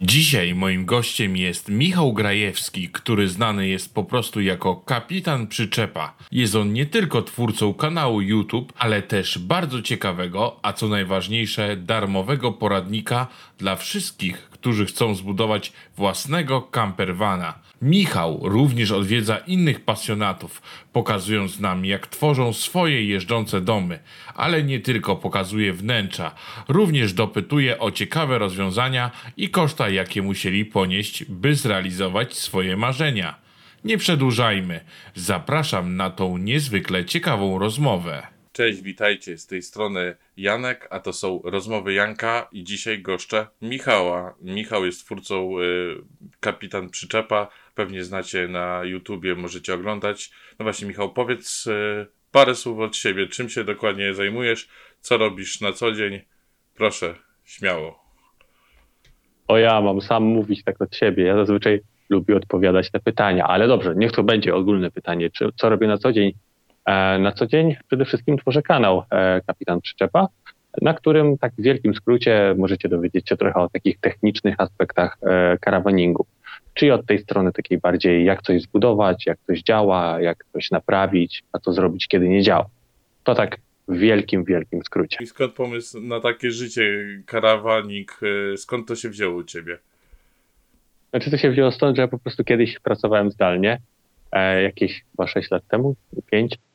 Dzisiaj moim gościem jest Michał Grajewski, który znany jest po prostu jako kapitan przyczepa. Jest on nie tylko twórcą kanału YouTube, ale też bardzo ciekawego, a co najważniejsze, darmowego poradnika dla wszystkich, którzy chcą zbudować własnego campervana. Michał również odwiedza innych pasjonatów, pokazując nam, jak tworzą swoje jeżdżące domy, ale nie tylko pokazuje wnętrza, również dopytuje o ciekawe rozwiązania i koszta, jakie musieli ponieść, by zrealizować swoje marzenia. Nie przedłużajmy, zapraszam na tą niezwykle ciekawą rozmowę. Cześć, witajcie, z tej strony Janek, a to są rozmowy Janka i dzisiaj goszczę Michała. Michał jest twórcą y, Kapitan Przyczepa, pewnie znacie na YouTubie, możecie oglądać. No właśnie Michał, powiedz y, parę słów od siebie, czym się dokładnie zajmujesz, co robisz na co dzień, proszę, śmiało. O ja mam sam mówić tak od siebie, ja zazwyczaj lubię odpowiadać na pytania, ale dobrze, niech to będzie ogólne pytanie, co robię na co dzień E, na co dzień przede wszystkim tworzę kanał e, Kapitan Przyczepa, na którym tak w wielkim skrócie możecie dowiedzieć się trochę o takich technicznych aspektach e, karawaningu. Czyli od tej strony takiej bardziej jak coś zbudować, jak coś działa, jak coś naprawić, a co zrobić, kiedy nie działa. To tak w wielkim, wielkim skrócie. I skąd pomysł na takie życie, karawanik, skąd to się wzięło u ciebie? Znaczy to się wzięło stąd, że ja po prostu kiedyś pracowałem zdalnie, e, jakieś chyba 6 lat temu, 5, E,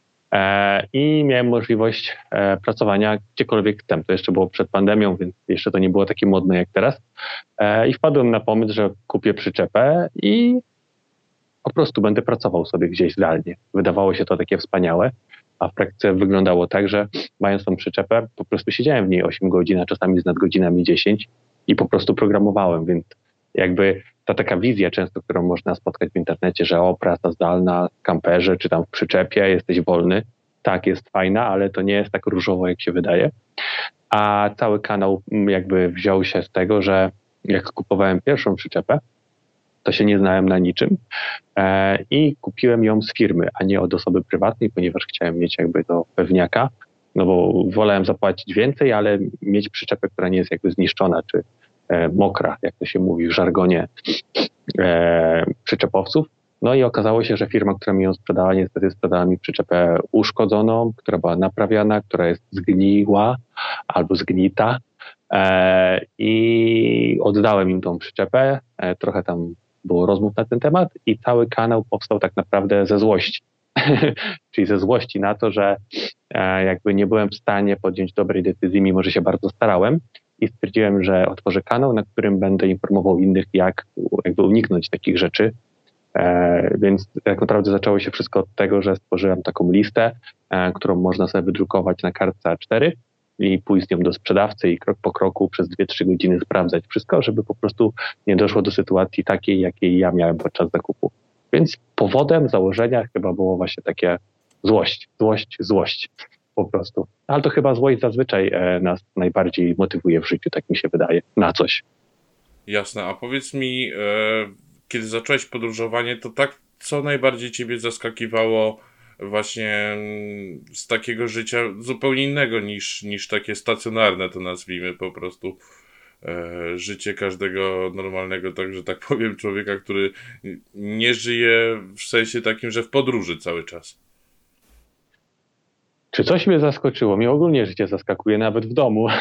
i miałem możliwość e, pracowania gdziekolwiek chcę. To jeszcze było przed pandemią, więc jeszcze to nie było takie modne jak teraz. E, I wpadłem na pomysł, że kupię przyczepę i po prostu będę pracował sobie gdzieś zdalnie. Wydawało się to takie wspaniałe, a w praktyce wyglądało tak, że mając tą przyczepę, po prostu siedziałem w niej 8 godzin, a czasami z nadgodzinami 10 i po prostu programowałem, więc jakby ta taka wizja często, którą można spotkać w internecie, że o, praca zdalna kamperze, czy tam w przyczepie, jesteś wolny. Tak, jest fajna, ale to nie jest tak różowo, jak się wydaje. A cały kanał mm, jakby wziął się z tego, że jak kupowałem pierwszą przyczepę, to się nie znałem na niczym e, i kupiłem ją z firmy, a nie od osoby prywatnej, ponieważ chciałem mieć jakby do pewniaka, no bo wolałem zapłacić więcej, ale mieć przyczepę, która nie jest jakby zniszczona, czy mokra, jak to się mówi w żargonie e, przyczepowców. No i okazało się, że firma, która mi ją sprzedała, niestety sprzedała mi przyczepę uszkodzoną, która była naprawiana, która jest zgniła albo zgnita. E, I oddałem im tą przyczepę. Trochę tam było rozmów na ten temat i cały kanał powstał tak naprawdę ze złości. Czyli ze złości na to, że jakby nie byłem w stanie podjąć dobrej decyzji, mimo że się bardzo starałem i stwierdziłem, że otworzę kanał, na którym będę informował innych, jak jakby uniknąć takich rzeczy. E, więc tak naprawdę zaczęło się wszystko od tego, że stworzyłem taką listę, e, którą można sobie wydrukować na kartce A4 i pójść z nią do sprzedawcy i krok po kroku przez 2-3 godziny sprawdzać wszystko, żeby po prostu nie doszło do sytuacji takiej, jakiej ja miałem podczas zakupu. Więc powodem założenia chyba było właśnie takie złość, złość, złość po prostu. Ale to chyba złość zazwyczaj e, nas najbardziej motywuje w życiu, tak mi się wydaje, na coś. Jasne, a powiedz mi, e, kiedy zacząłeś podróżowanie, to tak, co najbardziej ciebie zaskakiwało właśnie mm, z takiego życia zupełnie innego niż, niż takie stacjonarne, to nazwijmy po prostu e, życie każdego normalnego, także tak powiem, człowieka, który nie żyje w sensie takim, że w podróży cały czas. Czy coś mnie zaskoczyło? Mnie ogólnie życie zaskakuje, nawet w domu.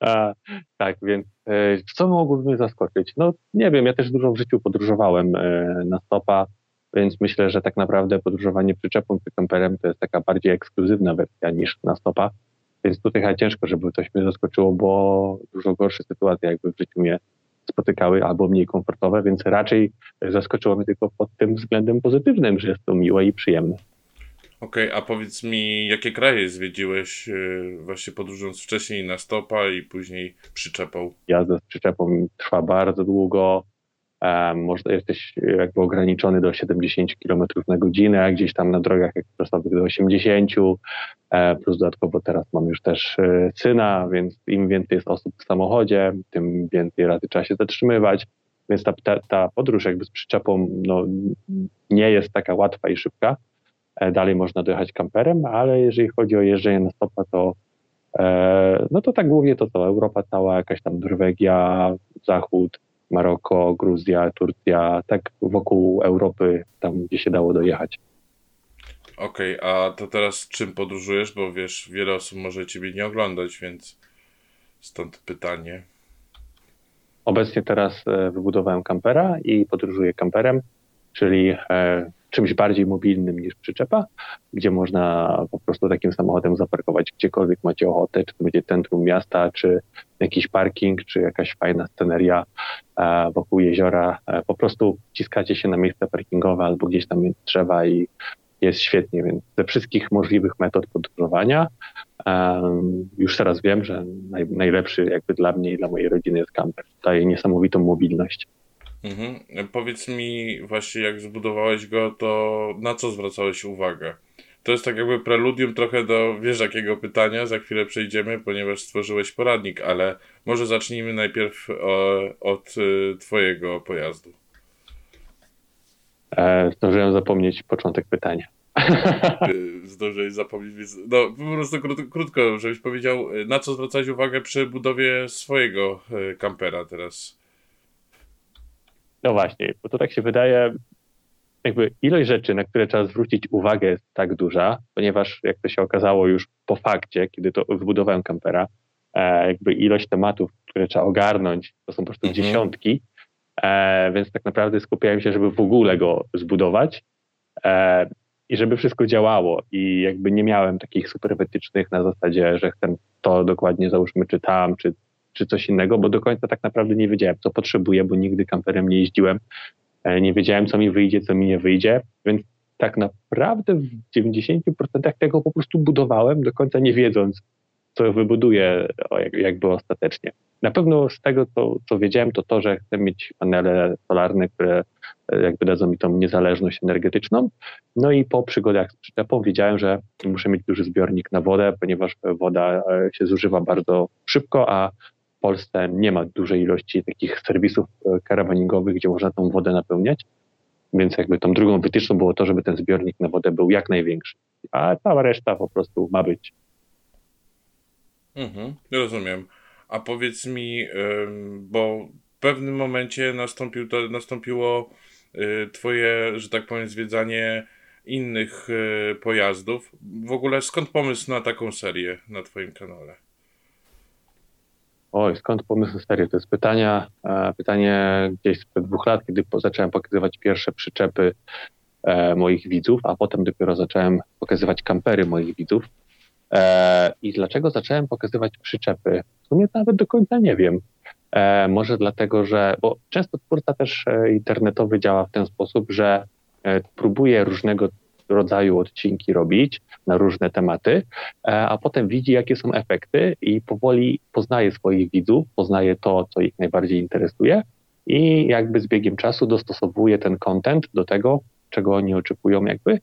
A, tak, więc e, co mogłoby mnie zaskoczyć? No nie wiem, ja też dużo w życiu podróżowałem e, na stopa, więc myślę, że tak naprawdę podróżowanie przyczepą czy kamperem to jest taka bardziej ekskluzywna wersja niż na stopa. Więc tutaj ciężko, żeby coś mnie zaskoczyło, bo dużo gorsze sytuacje jakby w życiu mnie spotykały albo mniej komfortowe, więc raczej zaskoczyło mnie tylko pod tym względem pozytywnym, że jest to miłe i przyjemne. Okej, okay, a powiedz mi, jakie kraje zwiedziłeś yy, właśnie podróżując wcześniej na stopa i później przyczepą? Jazda z przyczepą trwa bardzo długo. Można, jesteś jakby ograniczony do 70 km na godzinę, gdzieś tam na drogach ekspresowych do 80, e, plus dodatkowo teraz mam już też e, syna, więc im więcej jest osób w samochodzie, tym więcej razy trzeba się zatrzymywać, więc ta, ta, ta podróż jakby z przyczepą no, nie jest taka łatwa i szybka. E, dalej można dojechać kamperem, ale jeżeli chodzi o jeżdżenie na stopa, to e, no to tak głównie to co, Europa cała, jakaś tam Norwegia, Zachód, Maroko, Gruzja, Turcja, tak wokół Europy, tam gdzie się dało dojechać. Okej, okay, a to teraz czym podróżujesz? Bo wiesz, wiele osób może ciebie nie oglądać, więc stąd pytanie. Obecnie teraz e, wybudowałem kampera i podróżuję kamperem, czyli czymś bardziej mobilnym niż przyczepa, gdzie można po prostu takim samochodem zaparkować gdziekolwiek macie ochotę, czy to będzie centrum miasta, czy jakiś parking, czy jakaś fajna sceneria e, wokół jeziora. Po prostu ciskacie się na miejsce parkingowe albo gdzieś tam drzewa i jest świetnie, więc ze wszystkich możliwych metod podróżowania um, już teraz wiem, że naj, najlepszy jakby dla mnie i dla mojej rodziny jest camper. Daje niesamowitą mobilność. Mhm. Powiedz mi właśnie jak zbudowałeś go, to na co zwracałeś uwagę? To jest tak jakby preludium trochę do wiesz jakiego pytania, za chwilę przejdziemy, ponieważ stworzyłeś poradnik, ale może zacznijmy najpierw o, od y, twojego pojazdu. E, zdążyłem zapomnieć początek pytania. Zdążyłeś zapomnieć, więc no po prostu krótko, żebyś powiedział, na co zwracać uwagę przy budowie swojego e, kampera teraz. No właśnie, bo to tak się wydaje, jakby ilość rzeczy, na które trzeba zwrócić uwagę jest tak duża, ponieważ jak to się okazało już po fakcie, kiedy to wybudowałem kampera, e, jakby ilość tematów, które trzeba ogarnąć, to są po prostu mhm. dziesiątki, e, więc tak naprawdę skupiałem się, żeby w ogóle go zbudować e, i żeby wszystko działało i jakby nie miałem takich super wytycznych na zasadzie, że chcę to dokładnie załóżmy czy tam, czy, czy coś innego, bo do końca tak naprawdę nie wiedziałem, co potrzebuję, bo nigdy kamperem nie jeździłem, e, nie wiedziałem, co mi wyjdzie, co mi nie wyjdzie, więc tak naprawdę w 90% tego po prostu budowałem, do końca nie wiedząc, co wybuduję jakby ostatecznie. Na pewno z tego, co, co wiedziałem, to to, że chcę mieć panele solarne, które e, jakby dadzą mi tą niezależność energetyczną. No i po przygodach z przyczepą wiedziałem, że muszę mieć duży zbiornik na wodę, ponieważ woda e, się zużywa bardzo szybko, a Polsce nie ma dużej ilości takich serwisów e, karawaningowych, gdzie można tą wodę napełniać. Więc jakby tą drugą wytyczną było to, żeby ten zbiornik na wodę był jak największy. A cała reszta po prostu ma być. Mhm, rozumiem. A powiedz mi, bo w pewnym momencie nastąpił to, nastąpiło y, twoje, że tak powiem, zwiedzanie innych y, pojazdów. W ogóle skąd pomysł na taką serię na twoim kanale? Oj, skąd pomysł na serię? To jest pytania, e, pytanie gdzieś sprzed dwóch lat, kiedy zacząłem pokazywać pierwsze przyczepy e, moich widzów, a potem dopiero zacząłem pokazywać kampery moich widzów. E, I dlaczego zacząłem pokazywać przyczepy? W sumie nawet do końca nie wiem. Może dlatego, że, bo często twórca też internetowy działa w ten sposób, że próbuje różnego rodzaju odcinki robić na różne tematy, a potem widzi, jakie są efekty i powoli poznaje swoich widzów, poznaje to, co ich najbardziej interesuje i jakby z biegiem czasu dostosowuje ten content do tego, czego oni oczekują jakby.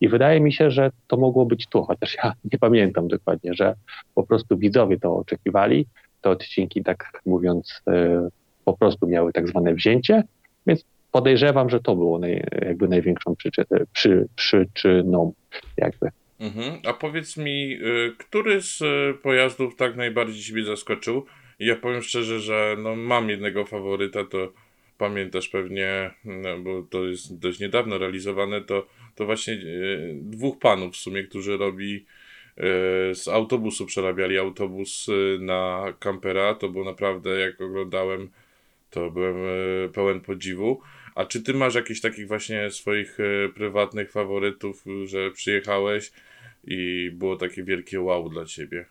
I wydaje mi się, że to mogło być tu, chociaż ja nie pamiętam dokładnie, że po prostu widzowie to oczekiwali. Te odcinki, tak mówiąc, e, po prostu miały tak zwane wzięcie, więc podejrzewam, że to było naj, jakby największą przyczyn, przy, przyczyną jakby. Mhm. A powiedz mi, y, który z y, pojazdów tak najbardziej Ciebie zaskoczył? Ja powiem szczerze, że no, mam jednego faworyta, to pamiętasz pewnie, no, bo to jest dość niedawno realizowane, to, to właśnie e, dwóch panów w sumie, którzy robi z autobusu, przerabiali autobus na kampera. To było naprawdę, jak oglądałem, to byłem pełen podziwu. A czy ty masz jakichś takich właśnie swoich prywatnych faworytów, że przyjechałeś i było takie wielkie wow dla ciebie?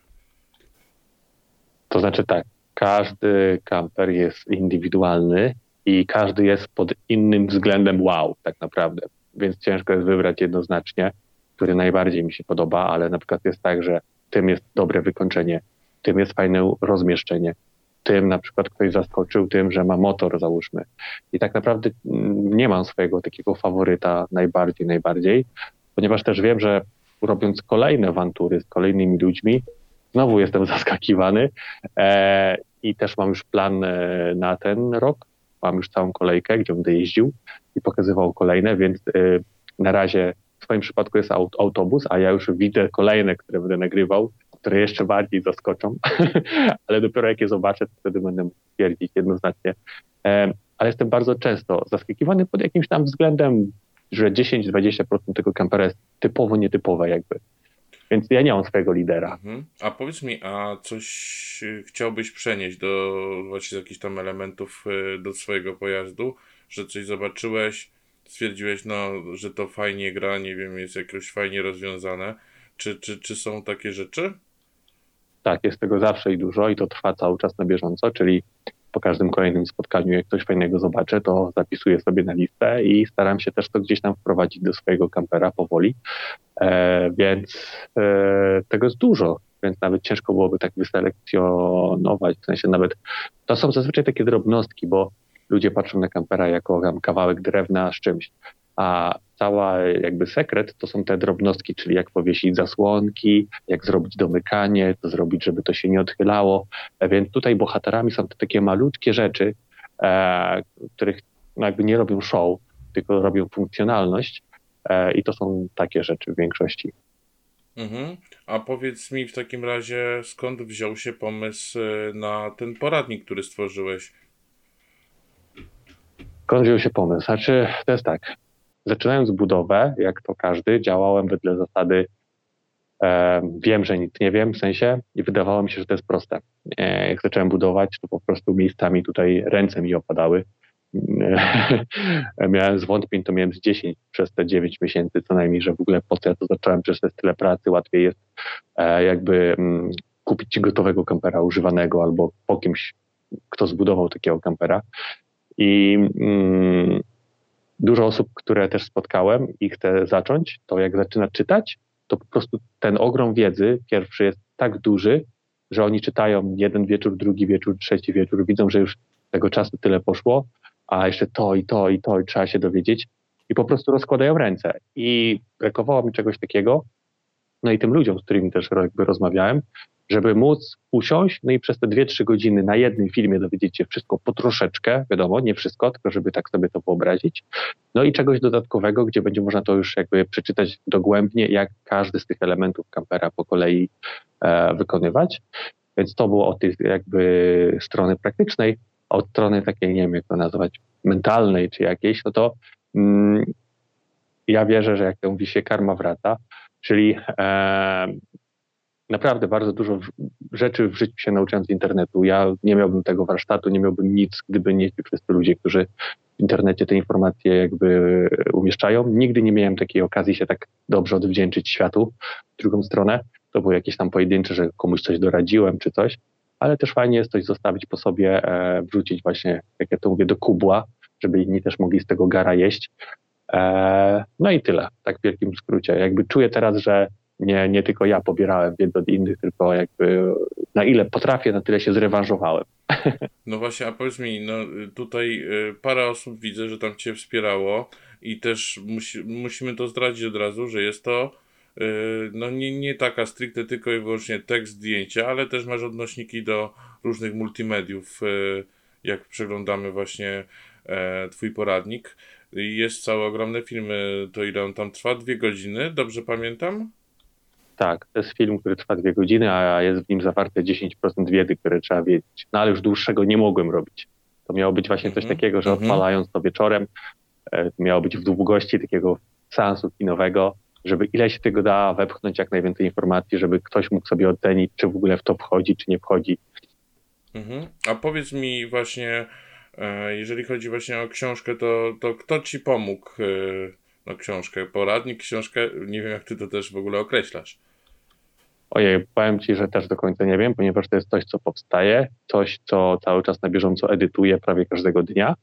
To znaczy tak, każdy kamper jest indywidualny i każdy jest pod innym względem wow, tak naprawdę. Więc ciężko jest wybrać jednoznacznie, który najbardziej mi się podoba, ale na przykład jest tak, że tym jest dobre wykończenie, tym jest fajne rozmieszczenie, tym na przykład ktoś zaskoczył tym, że ma motor, załóżmy. I tak naprawdę mm, nie mam swojego takiego faworyta najbardziej, najbardziej, ponieważ też wiem, że robiąc kolejne awantury z kolejnymi ludźmi, znowu jestem zaskakiwany e, i też mam już plan e, na ten rok, mam już całą kolejkę, gdzie będę jeździł i pokazywał kolejne, więc y, na razie w swoim przypadku jest autobus, a ja już widzę kolejne, które będę nagrywał które jeszcze bardziej zaskoczą, ale dopiero jak je zobaczę, to wtedy będę mógł stwierdzić jednoznacznie. Ale jestem bardzo często zaskakiwany pod jakimś tam względem, że 10-20% tego kampera jest typowo nietypowe jakby. Więc ja nie mam swojego lidera. Mhm. A powiedz mi, a coś chciałbyś przenieść do właśnie jakichś tam elementów y, do swojego pojazdu, że coś zobaczyłeś, stwierdziłeś, no, że to fajnie gra, nie wiem, jest jakoś fajnie rozwiązane. Czy, czy, czy są takie rzeczy? Tak, jest tego zawsze i dużo i to trwa cały czas na bieżąco, czyli po każdym kolejnym spotkaniu, jak coś fajnego zobaczę, to zapisuję sobie na listę i staram się też to gdzieś tam wprowadzić do swojego kampera powoli. E, więc e, tego jest dużo, więc nawet ciężko byłoby tak wyselekcjonować. W sensie nawet to są zazwyczaj takie drobnostki, bo ludzie patrzą na kampera jako tam kawałek drewna z czymś. A cała jakby sekret to są te drobnostki, czyli jak powiesić zasłonki, jak zrobić domykanie, to zrobić, żeby to się nie odchylało. E, więc tutaj bohaterami są te takie malutkie rzeczy, e, których no jakby nie robią show, tylko robią funkcjonalność. E, I to są takie rzeczy w większości. Mhm. A powiedz mi w takim razie, skąd wziął się pomysł e, na ten poradnik, który stworzyłeś? Skąd wziął się pomysł? Znaczy, to jest tak. Zaczynając budowę, jak to każdy, działałem wedle zasady wiem, że nic nie wiem, w sensie i wydawało mi się, że to jest proste. E, jak zacząłem budować, to po prostu miejscami tutaj ręce mi opadały. E, miałem zwątpień, to miałem z 10 przez te 9 miesięcy co najmniej, że w ogóle po co ja to zacząłem, przecież to jest tyle pracy, łatwiej jest e, jakby mm, kupić gotowego kampera używanego albo po kimś, kto zbudował takiego kampera. I mm, dużo osób, które też spotkałem i chcę zacząć, to jak zaczyna czytać, to po prostu ten ogrom wiedzy pierwszy jest tak duży, że oni czytają jeden wieczór, drugi wieczór, trzeci wieczór, widzą, że już tego czasu tyle poszło, a jeszcze to i to i to i trzeba się dowiedzieć i po prostu rozkładają ręce. I brakowało mi czegoś takiego, no i tym ludziom, z którymi też jakby rozmawiałem, żeby móc usiąść, no i przez te 2-3 godziny na jednym filmie dowiedzieć się wszystko po troszeczkę, wiadomo, nie wszystko, tylko żeby tak sobie to wyobrazić. No i czegoś dodatkowego, gdzie będzie można to już jakby przeczytać dogłębnie, jak każdy z tych elementów kampera po kolei e, wykonywać. Więc to było od tej jakby strony praktycznej, a od strony takiej, nie wiem jak to nazwać, mentalnej czy jakiejś, no to mm, ja wierzę, że jak to mówi się, karma wraca, czyli e, naprawdę bardzo dużo rzeczy w życiu się nauczyłem z internetu. Ja nie miałbym tego warsztatu, nie miałbym nic, gdyby nie ci wszyscy ludzie, którzy w internecie te informacje jakby umieszczają. Nigdy nie miałem takiej okazji się tak dobrze odwdzięczyć światu w drugą stronę. To było jakieś tam pojedyncze, że komuś coś doradziłem czy coś, ale też fajnie jest coś zostawić po sobie, e, wrzucić właśnie, jak ja to mówię, do kubła, żeby inni też mogli z tego gara jeść. E, no i tyle, tak w wielkim skrócie. Jakby czuję teraz, że nie, nie tylko ja pobierałem wiedzę od innych, tylko jakby na ile potrafię, na tyle się zrewanżowałem. No właśnie, a powiedz mi, no tutaj y, parę osób widzę, że tam cię wspierało i też musi, musimy to zdradzić od razu, że jest to y, no nie, nie taka stricte tylko i wyłącznie tekst, zdjęcia, ale też masz odnośniki do różnych multimediów, y, jak przeglądamy właśnie e, twój poradnik. Jest cały ogromny film, to ile on tam trwa? Dwie godziny, dobrze pamiętam? Tak, to jest film, który trwa dwie godziny, a jest w nim zawarte 10% wiedzy, które trzeba wiedzieć. No ale już dłuższego nie mogłem robić. To miało być właśnie coś mhm, takiego, że mhm. odpalając to wieczorem, e, miało być w długości takiego seansu kinowego, żeby ile się tego da wepchnąć jak najwięcej informacji, żeby ktoś mógł sobie ocenić, czy w ogóle w to wchodzi, czy nie wchodzi. Mhm. A powiedz mi właśnie, e, jeżeli chodzi właśnie o książkę, to, to kto ci pomógł książkę? Poradnik, książkę? Nie wiem, jak ty to też w ogóle określasz. Ojej, powiem Ci, że też do końca nie wiem, ponieważ to jest coś, co powstaje, coś, co cały czas na bieżąco edytuję prawie każdego dnia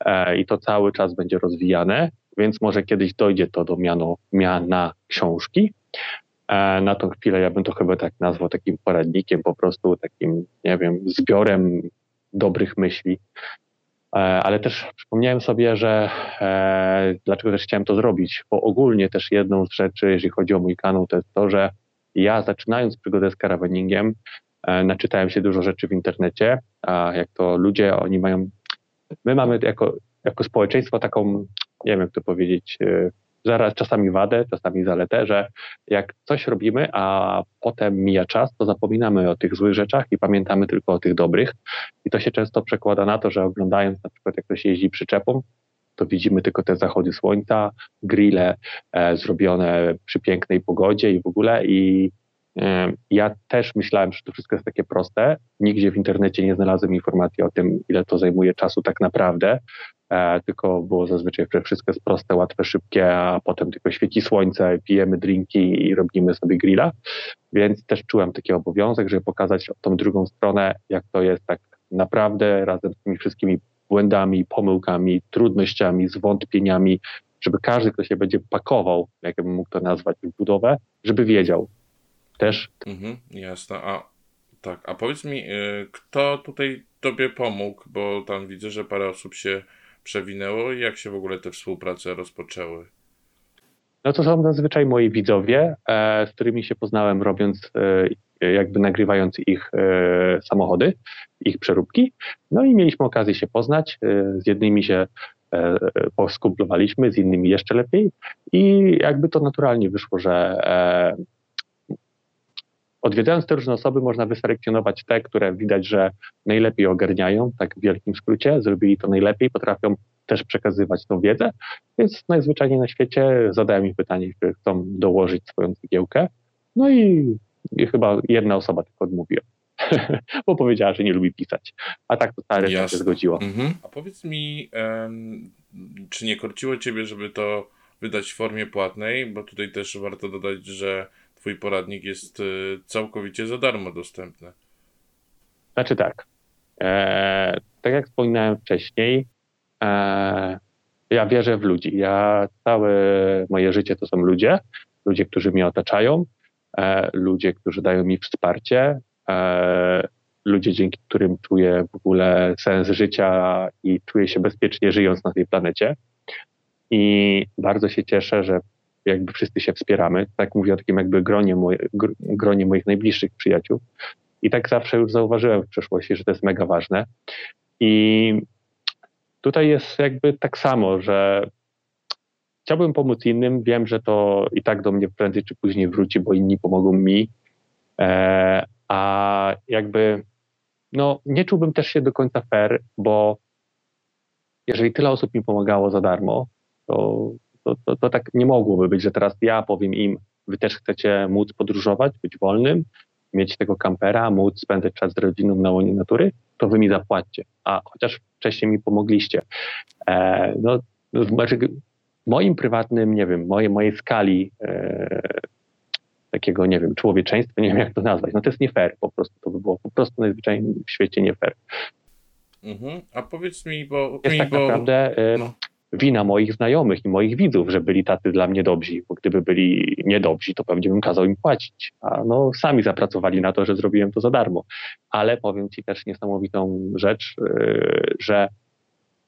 e, i to cały czas będzie rozwijane, więc może kiedyś dojdzie to do miano, miana książki. E, na tą chwilę ja bym to chyba tak nazwał takim poradnikiem, po prostu takim, nie wiem, zbiorem dobrych myśli. E, ale też przypomniałem sobie, że e, dlaczego też chciałem to zrobić, bo ogólnie też jedną z rzeczy, jeżeli chodzi o mój kanał, to jest to, że ja zaczynając przygodę z karawaningiem, e, naczytałem się dużo rzeczy w internecie, a jak to ludzie, oni mają, my mamy jako, jako społeczeństwo taką, nie wiem jak to powiedzieć, e, zaraz czasami wadę, czasami zaletę, że jak coś robimy, a potem mija czas, to zapominamy o tych złych rzeczach i pamiętamy tylko o tych dobrych. I to się często przekłada na to, że oglądając na przykład jak ktoś jeździ przyczepą, to widzimy tylko te zachody słońca, grille e, zrobione przy pięknej pogodzie i w ogóle. I ja też myślałem, że to wszystko jest takie proste. Nigdzie w internecie nie znalazłem informacji o tym, ile to zajmuje czasu tak naprawdę. E, tylko było zazwyczaj, że wszystko jest proste, łatwe, szybkie, a potem tylko świeci słońce, pijemy drinki i robimy sobie grilla. Więc też czułem taki obowiązek, żeby pokazać tą drugą stronę, jak to jest tak naprawdę razem z tymi wszystkimi błędami, pomyłkami, trudnościami, zwątpieniami, żeby każdy, kto się będzie pakował, jakbym mógł to nazwać, w budowę, żeby wiedział też. Mhm, jasne. A tak, a powiedz mi, y, kto tutaj tobie pomógł, bo tam widzę, że parę osób się przewinęło i jak się w ogóle te współprace rozpoczęły? No to są zazwyczaj moi widzowie, e, z którymi się poznałem robiąc e, jakby nagrywając ich e, samochody, ich przeróbki. No i mieliśmy okazję się poznać. Z jednymi się poskumplowaliśmy, z innymi jeszcze lepiej. I jakby to naturalnie wyszło, że odwiedzając te różne osoby można wyselekcjonować te, które widać, że najlepiej ogarniają, tak w wielkim skrócie, zrobili to najlepiej, potrafią też przekazywać tą wiedzę, więc najzwyczajniej na świecie zadają mi pytanie, czy chcą dołożyć swoją cegiełkę. No i, i chyba jedna osoba tylko odmówiła. bo powiedziała, że nie lubi pisać. A tak to reszta się zgodziło. Mhm. A powiedz mi, czy nie korciło ciebie, żeby to wydać w formie płatnej? Bo tutaj też warto dodać, że twój poradnik jest y, całkowicie za darmo dostępny. Znaczy tak. E, tak jak wspominałem wcześniej, e, ja wierzę w ludzi. Ja całe moje życie to są ludzie, ludzie, którzy mnie otaczają, e, ludzie, którzy dają mi wsparcie, e, ludzie, dzięki którym czuję w ogóle sens życia i czuję się bezpiecznie żyjąc na tej planecie. I bardzo się cieszę, że jakby wszyscy się wspieramy. Tak mówię o takim jakby gronie, moje, gronie moich najbliższych przyjaciół. I tak zawsze już zauważyłem w przeszłości, że to jest mega ważne. I tutaj jest jakby tak samo, że chciałbym pomóc innym. Wiem, że to i tak do mnie prędzej czy później wróci, bo inni pomogą mi. E, a jakby no, nie czułbym też się do końca fair, bo jeżeli tyle osób mi pomagało za darmo, to to, to, to tak nie mogłoby być, że teraz ja powiem im, wy też chcecie móc podróżować, być wolnym, mieć tego kampera, móc spędzać czas z rodziną na łonie natury, to wy mi zapłaćcie. A chociaż wcześniej mi pomogliście. E, no, znaczy, moim prywatnym, nie wiem, mojej, mojej skali e, takiego, nie wiem, człowieczeństwa, nie wiem jak to nazwać, no to jest nie fair po prostu, to by było po prostu najzwyczajniej w świecie nie fair. Mhm. A powiedz mi, bo... Jest mi, tak bo... naprawdę... E, no wina moich znajomych i moich widzów, że byli tacy dla mnie dobrzy, bo gdyby byli niedobrzy, to pewnie bym kazał im płacić. A no, sami zapracowali na to, że zrobiłem to za darmo. Ale powiem Ci też niesamowitą rzecz, yy, że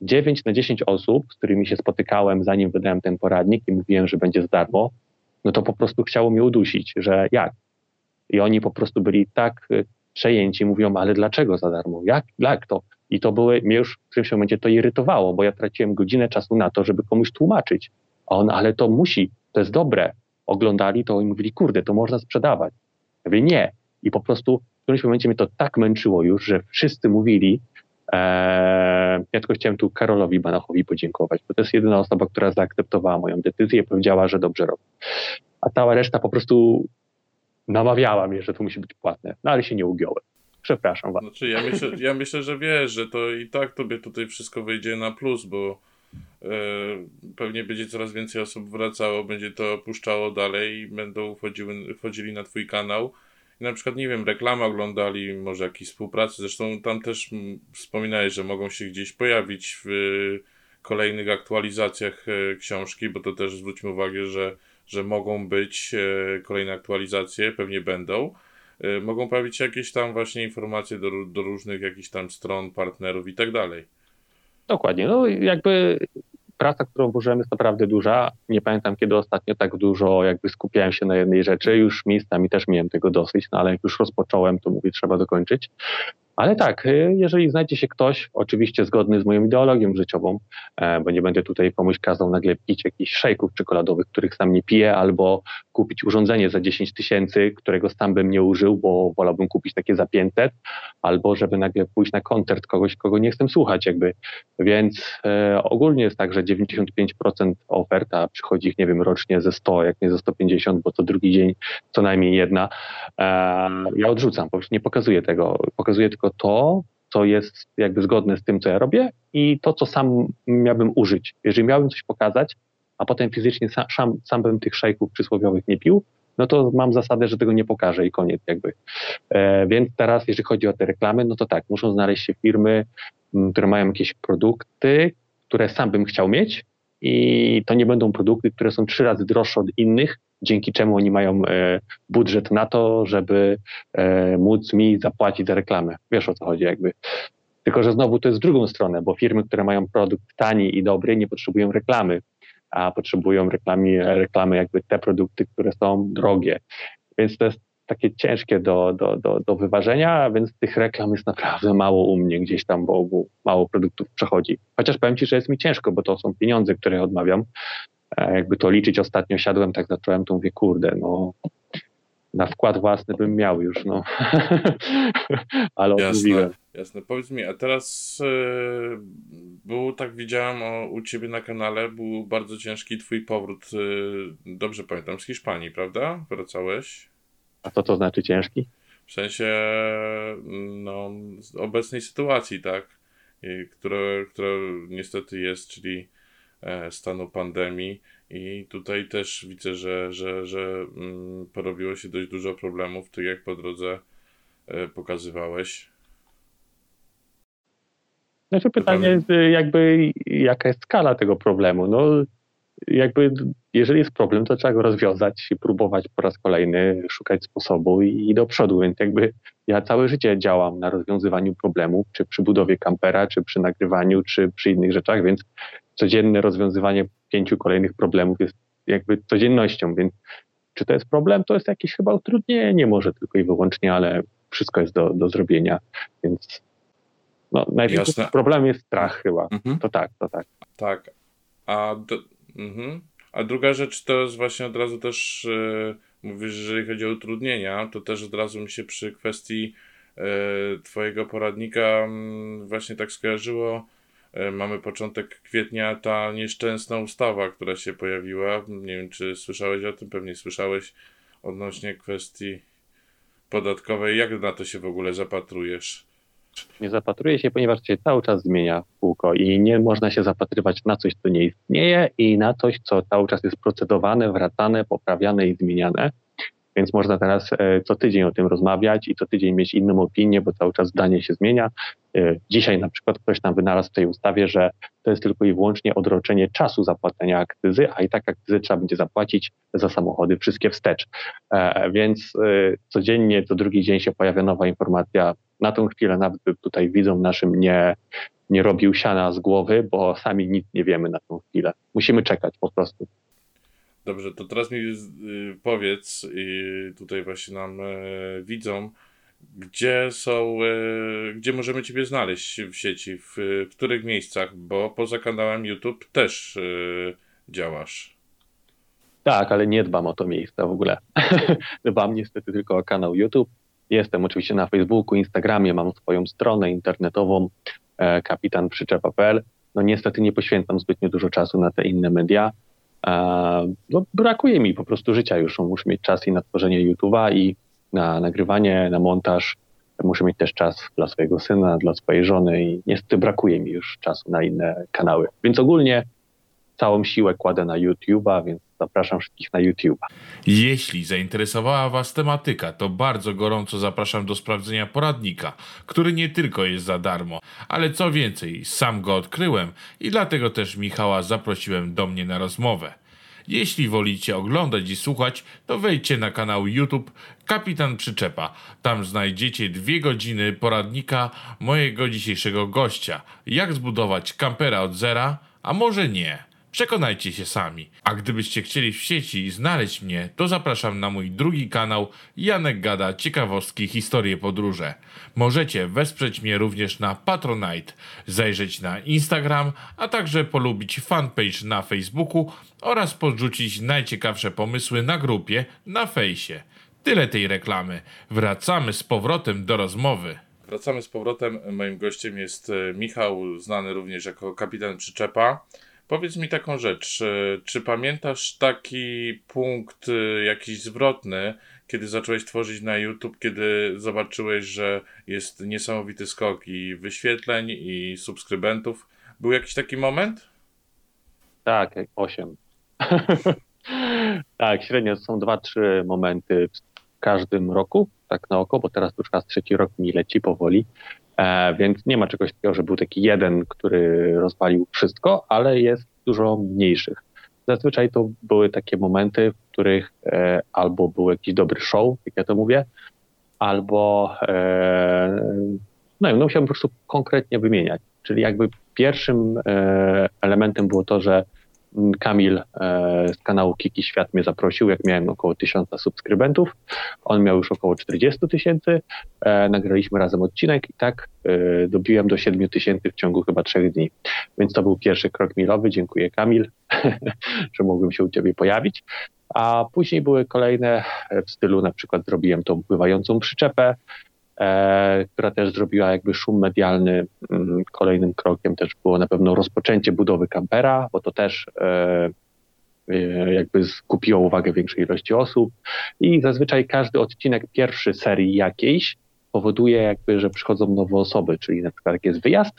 9 na 10 osób, z którymi się spotykałem, zanim wydałem ten poradnik i mówiłem, że będzie za darmo, no to po prostu chciało mnie udusić, że jak? I oni po prostu byli tak yy, przejęci, mówią, ale dlaczego za darmo? Jak, jak to? I to były, mnie już w którymś momencie to irytowało, bo ja traciłem godzinę czasu na to, żeby komuś tłumaczyć. A on, ale to musi, to jest dobre. Oglądali to i mówili, kurde, to można sprzedawać. Ja mówię, nie. I po prostu w którymś momencie mnie to tak męczyło już, że wszyscy mówili, Eee, ja tylko chciałem tu Karolowi Banachowi podziękować, bo to jest jedyna osoba, która zaakceptowała moją decyzję i powiedziała, że dobrze robię. A cała reszta po prostu namawiała mnie, że to musi być płatne, no ale się nie ugiąłem. Przepraszam was. Znaczy, ja, myślę, ja myślę, że wiesz, że to i tak tobie tutaj wszystko wyjdzie na plus, bo e, pewnie będzie coraz więcej osób wracało, będzie to puszczało dalej i będą wchodziły, wchodzili na twój kanał. I na przykład, nie wiem, reklamy oglądali, może jakieś współpracy. Zresztą tam też wspominałeś, że mogą się gdzieś pojawić w kolejnych aktualizacjach e, książki, bo to też zwróćmy uwagę, że, że mogą być e, kolejne aktualizacje, pewnie będą. Y, mogą pojawić się jakieś tam właśnie informacje do, do różnych jakichś tam stron, partnerów i tak dalej. Dokładnie. No jakby praca, którą włożyłem jest naprawdę duża. Nie pamiętam, kiedy ostatnio tak dużo jakby skupiałem się na jednej rzeczy. Już miejscami też miałem tego dosyć, no ale jak już rozpocząłem, to mówię, trzeba dokończyć. Ale tak, y, jeżeli znajdzie się ktoś, oczywiście zgodny z moją ideologią życiową, e, bo nie będę tutaj komuś kazał nagle pić jakichś szejków czekoladowych, których sam nie piję, albo kupić urządzenie za 10 tysięcy, którego sam bym nie użył, bo wolałbym kupić takie za 500, albo żeby nagle pójść na koncert kogoś, kogo nie chcę słuchać jakby. Więc e, ogólnie jest tak, że 95% oferta przychodzi ich, nie wiem, rocznie ze 100, jak nie ze 150, bo co drugi dzień co najmniej jedna. E, ja odrzucam, po prostu nie pokazuję tego. Pokazuję tylko to, co jest jakby zgodne z tym, co ja robię i to, co sam miałbym użyć. Jeżeli miałbym coś pokazać, a potem fizycznie sam, sam, bym tych szejków przysłowiowych nie pił, no to mam zasadę, że tego nie pokażę i koniec jakby. E, więc teraz, jeżeli chodzi o te reklamy, no to tak, muszą znaleźć się firmy, które mają jakieś produkty, które sam bym chciał mieć i to nie będą produkty, które są trzy razy droższe od innych, dzięki czemu oni mają e, budżet na to, żeby e, móc mi zapłacić za reklamę. Wiesz o co chodzi jakby. Tylko, że znowu to jest w drugą stronę, bo firmy, które mają produkt tani i dobry, nie potrzebują reklamy, a potrzebują reklamy, reklamy jakby te produkty, które są drogie. Więc to jest takie ciężkie do, do, do, do wyważenia, więc tych reklam jest naprawdę mało u mnie gdzieś tam, bo, mało produktów przechodzi. Chociaż powiem Ci, że jest mi ciężko, bo to są pieniądze, które odmawiam, jakby to liczyć, ostatnio siadłem, tak zacząłem, to mówię, kurde, no na wkład własny bym miał już, no. Ale jasne, jasne. Powiedz mi, a teraz yy, był, tak widziałem o, u ciebie na kanale, był bardzo ciężki twój powrót, yy, dobrze pamiętam, z Hiszpanii, prawda? Wracałeś? A co to znaczy ciężki? W sensie, no, obecnej sytuacji, tak? I, która, która niestety jest, czyli stanu pandemii i tutaj też widzę, że, że, że mm, porobiło się dość dużo problemów, tak jak po drodze e, pokazywałeś. Znaczy pytanie jest jakby jaka jest skala tego problemu. No jakby jeżeli jest problem, to trzeba go rozwiązać i próbować po raz kolejny szukać sposobu i, i do przodu. Więc jakby ja całe życie działam na rozwiązywaniu problemów, czy przy budowie kampera, czy przy nagrywaniu, czy przy innych rzeczach, więc codzienne rozwiązywanie pięciu kolejnych problemów jest jakby codziennością, więc czy to jest problem? To jest jakieś chyba utrudnienie, może tylko i wyłącznie, ale wszystko jest do, do zrobienia, więc no, największy problem jest strach chyba. Mhm. To tak, to tak. Tak. A, do, mhm. A druga rzecz to jest właśnie od razu też, yy, mówisz, jeżeli chodzi o utrudnienia, to też od razu mi się przy kwestii yy, twojego poradnika yy, właśnie tak skojarzyło, mamy początek kwietnia, ta nieszczęsna ustawa, która się pojawiła. Nie wiem, czy słyszałeś o tym, pewnie słyszałeś odnośnie kwestii podatkowej. Jak na to się w ogóle zapatrujesz? Nie zapatruję się, ponieważ się cały czas zmienia kółko i nie można się zapatrywać na coś, co nie istnieje i na coś, co cały czas jest procedowane, wracane, poprawiane i zmieniane. Więc można teraz e, co tydzień o tym rozmawiać i co tydzień mieć inną opinię, bo cały czas zdanie się zmienia. E, dzisiaj na przykład ktoś tam wynalazł w tej ustawie, że to jest tylko i wyłącznie odroczenie czasu zapłacenia akcyzy, a i tak akcyzy trzeba będzie zapłacić za samochody wszystkie wstecz. E, więc codziennie, co drugi dzień się pojawia nowa informacja. Na tą chwilę nawet tutaj widzą naszym nie, nie robił siana z głowy, bo sami nic nie wiemy na tą chwilę. Musimy czekać po prostu. Dobrze, to teraz mi y, powiedz i tutaj właśnie nam e, widzą, gdzie są, e, gdzie możemy Ciebie znaleźć w sieci, w, których miejscach, bo poza kanałem YouTube też e, działasz. Tak, ale nie dbam o to miejsce w ogóle. dbam niestety tylko o kanał YouTube. Jestem oczywiście na Facebooku, Instagramie, mam swoją stronę internetową kapitanprzyczepa.pl. No niestety nie poświęcam zbytnio dużo czasu na te inne media no, brakuje mi po prostu życia już. Muszę mieć czas i na tworzenie YouTube'a i na nagrywanie, na montaż. Muszę mieć też czas dla swojego syna, dla swojej żony i niestety brakuje mi już czasu na inne kanały. Więc ogólnie całą siłę kładę na YouTube'a, więc zapraszam wszystkich na YouTube'a. Jeśli zainteresowała Was tematyka, to bardzo gorąco zapraszam do sprawdzenia poradnika, który nie tylko jest za darmo, ale co więcej, sam go odkryłem i dlatego też Michała zaprosiłem do mnie na rozmowę. Jeśli wolicie oglądać i słuchać, to wejdźcie na kanał YouTube Kapitan Przyczepa. Tam znajdziecie dwie godziny poradnika mojego dzisiejszego gościa. Jak zbudować kampera od zera, a może nie Przekonajcie się sami. A gdybyście chcieli w sieci znaleźć mnie, to zapraszam na mój drugi kanał Janek Gada Ciekawostki Historie Podróże. Możecie wesprzeć mnie również na Patronite, zajrzeć na Instagram, a także polubić fanpage na Facebooku oraz podrzucić najciekawsze pomysły na grupie na fejsie. Tyle tej reklamy. Wracamy z powrotem do rozmowy. Wracamy z powrotem. Moim gościem jest e, Michał, znany również jako kapitan przyczepa. Powiedz mi taką rzecz. e, Czy pamiętasz taki punkt e, jakiś zwrotny, kiedy zacząłeś tworzyć na YouTube, kiedy zobaczyłeś, że jest niesamowity skok i wyświetleń, i subskrybentów? Był jakiś taki moment? Tak, jak 8. tak, średnio są 2-3 momenty w każdym roku, tak na oko, bo teraz już raz trzeci rok mi leci powoli, więc nie ma czegoś takiego, że był taki jeden, który rozwalił wszystko, ale jest dużo mniejszych. Zazwyczaj to były takie momenty, w których e, albo był jakiś dobry show, jak ja to mówię, albo e, no, wiem, no musiałbym po prostu konkretnie wymieniać. Czyli jakby pierwszym e, elementem było to, że Kamil e, z kanału Kiki Świat mnie zaprosił, jak miałem około 1000 subskrybentów. On miał już około 40 tysięcy. E, nagraliśmy razem odcinek i tak e, dobiłem do 7 tysięcy w ciągu chyba trzech dni. Więc to był pierwszy krok milowy. Dziękuję Kamil, że mogłem się u Ciebie pojawić. A później były kolejne w stylu, na przykład zrobiłem tą pływającą przyczepę, która też zrobiła jakby szum medialny. Mm, Kolejnym krokiem też było na pewno rozpoczęcie budowy kampera, bo to też e, e, jakby skupiło uwagę większej ilości osób i zazwyczaj każdy odcinek pierwszy serii jakiejś powoduje jakby, że przychodzą nowe osoby, czyli na przykład jak jest wyjazd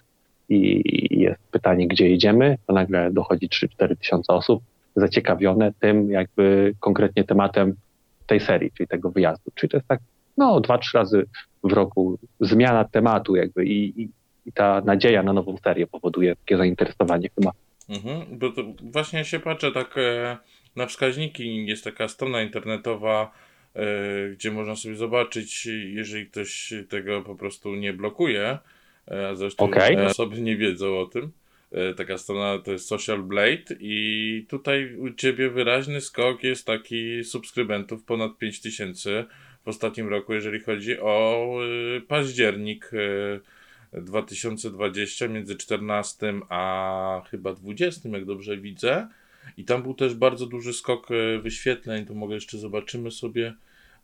i jest pytanie, gdzie jedziemy, to nagle dochodzi 3-4 tysiące osób zaciekawione tym jakby konkretnie tematem tej serii, czyli tego wyjazdu. Czyli to jest tak, no, dwa, trzy razy w roku zmiana tematu jakby i, i, i ta nadzieja na nową serię powoduje takie zainteresowanie chyba. Mhm, bo to właśnie się patrzę tak e, na wskaźniki. Jest taka strona internetowa, e, gdzie można sobie zobaczyć, jeżeli ktoś tego po prostu nie blokuje. E, a zresztą e, osoby nie wiedzą o tym. E, taka strona to jest Social Blade i tutaj u Ciebie wyraźny skok jest taki subskrybentów ponad 5000 w ostatnim roku, jeżeli chodzi o e, październik e, 2020 między 14 a chyba 20, jak dobrze widzę. I tam był też bardzo duży skok e, wyświetleń. To mogę jeszcze zobaczymy sobie.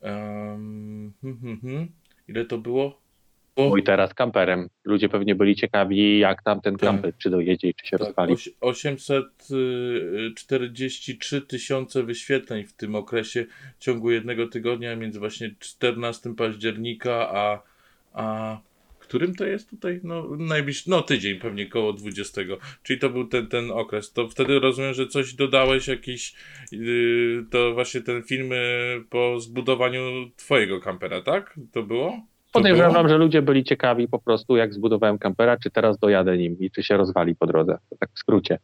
Um, hmm, hmm, hmm. Ile to było? Mój teraz kamperem. Ludzie pewnie byli ciekawi, jak tam ten Tak. kamper, czy dojedzie i czy się Tak, rozpali. oś- 843 tysiące wyświetleń w tym okresie w ciągu jednego tygodnia między właśnie 14 października a, a którym to jest tutaj? No, najbliższy, no tydzień pewnie koło 20. Czyli to był ten, ten okres. To wtedy rozumiem, że coś dodałeś jakiś, yy, to właśnie ten film yy, po zbudowaniu twojego kampera, tak? To było? Podejrzewam, że ludzie byli ciekawi po prostu, jak zbudowałem kampera, czy teraz dojadę nim i czy się rozwali po drodze. To tak w skrócie.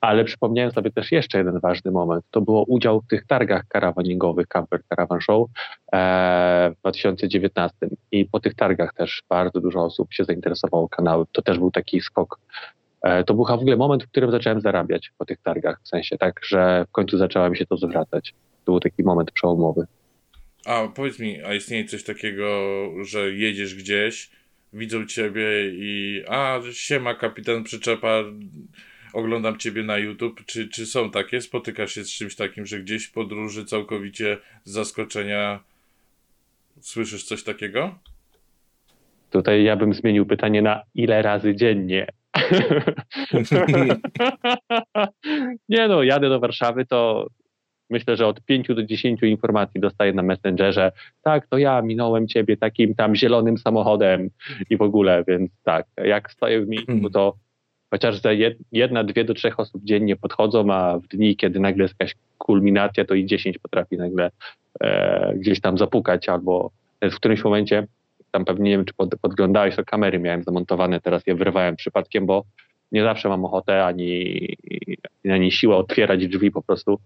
Ale przypomniałem sobie też jeszcze jeden ważny moment. To było udział w tych targach karawaningowych Camper Caravan Show e, w 2019. I po tych targach też bardzo dużo osób się zainteresowało kanałem. To też był taki skok. E, to był w ogóle moment, w którym zacząłem zarabiać po tych targach. W sensie tak, że w końcu zaczęła mi się to zwracać. To był taki moment przełomowy. A powiedz mi, a istnieje coś takiego, że jedziesz gdzieś, widzą ciebie i a, siema kapitan przyczepa, oglądam ciebie na YouTube. Czy, czy są takie? Spotykasz się z czymś takim, że gdzieś w podróży całkowicie z zaskoczenia słyszysz coś takiego? Tutaj ja bym zmienił pytanie na ile razy dziennie. nie no, jadę do Warszawy, to myślę, że od 5 do 10 informacji dostaję na Messengerze. Tak, to ja minąłem ciebie takim tam zielonym samochodem i w ogóle, więc tak, jak stoję w miejscu, to chociaż za jed- jedna, dwie do trzech osób dziennie podchodzą, a w dni, kiedy nagle jest jakaś kulminacja, to i 10 potrafi nagle e, gdzieś tam zapukać, albo w którymś momencie tam pewnie nie wiem, czy pod, podglądałeś, to kamery miałem zamontowane, teraz je wyrwałem przypadkiem, bo nie zawsze mam ochotę ani, ani siłę otwierać drzwi po prostu,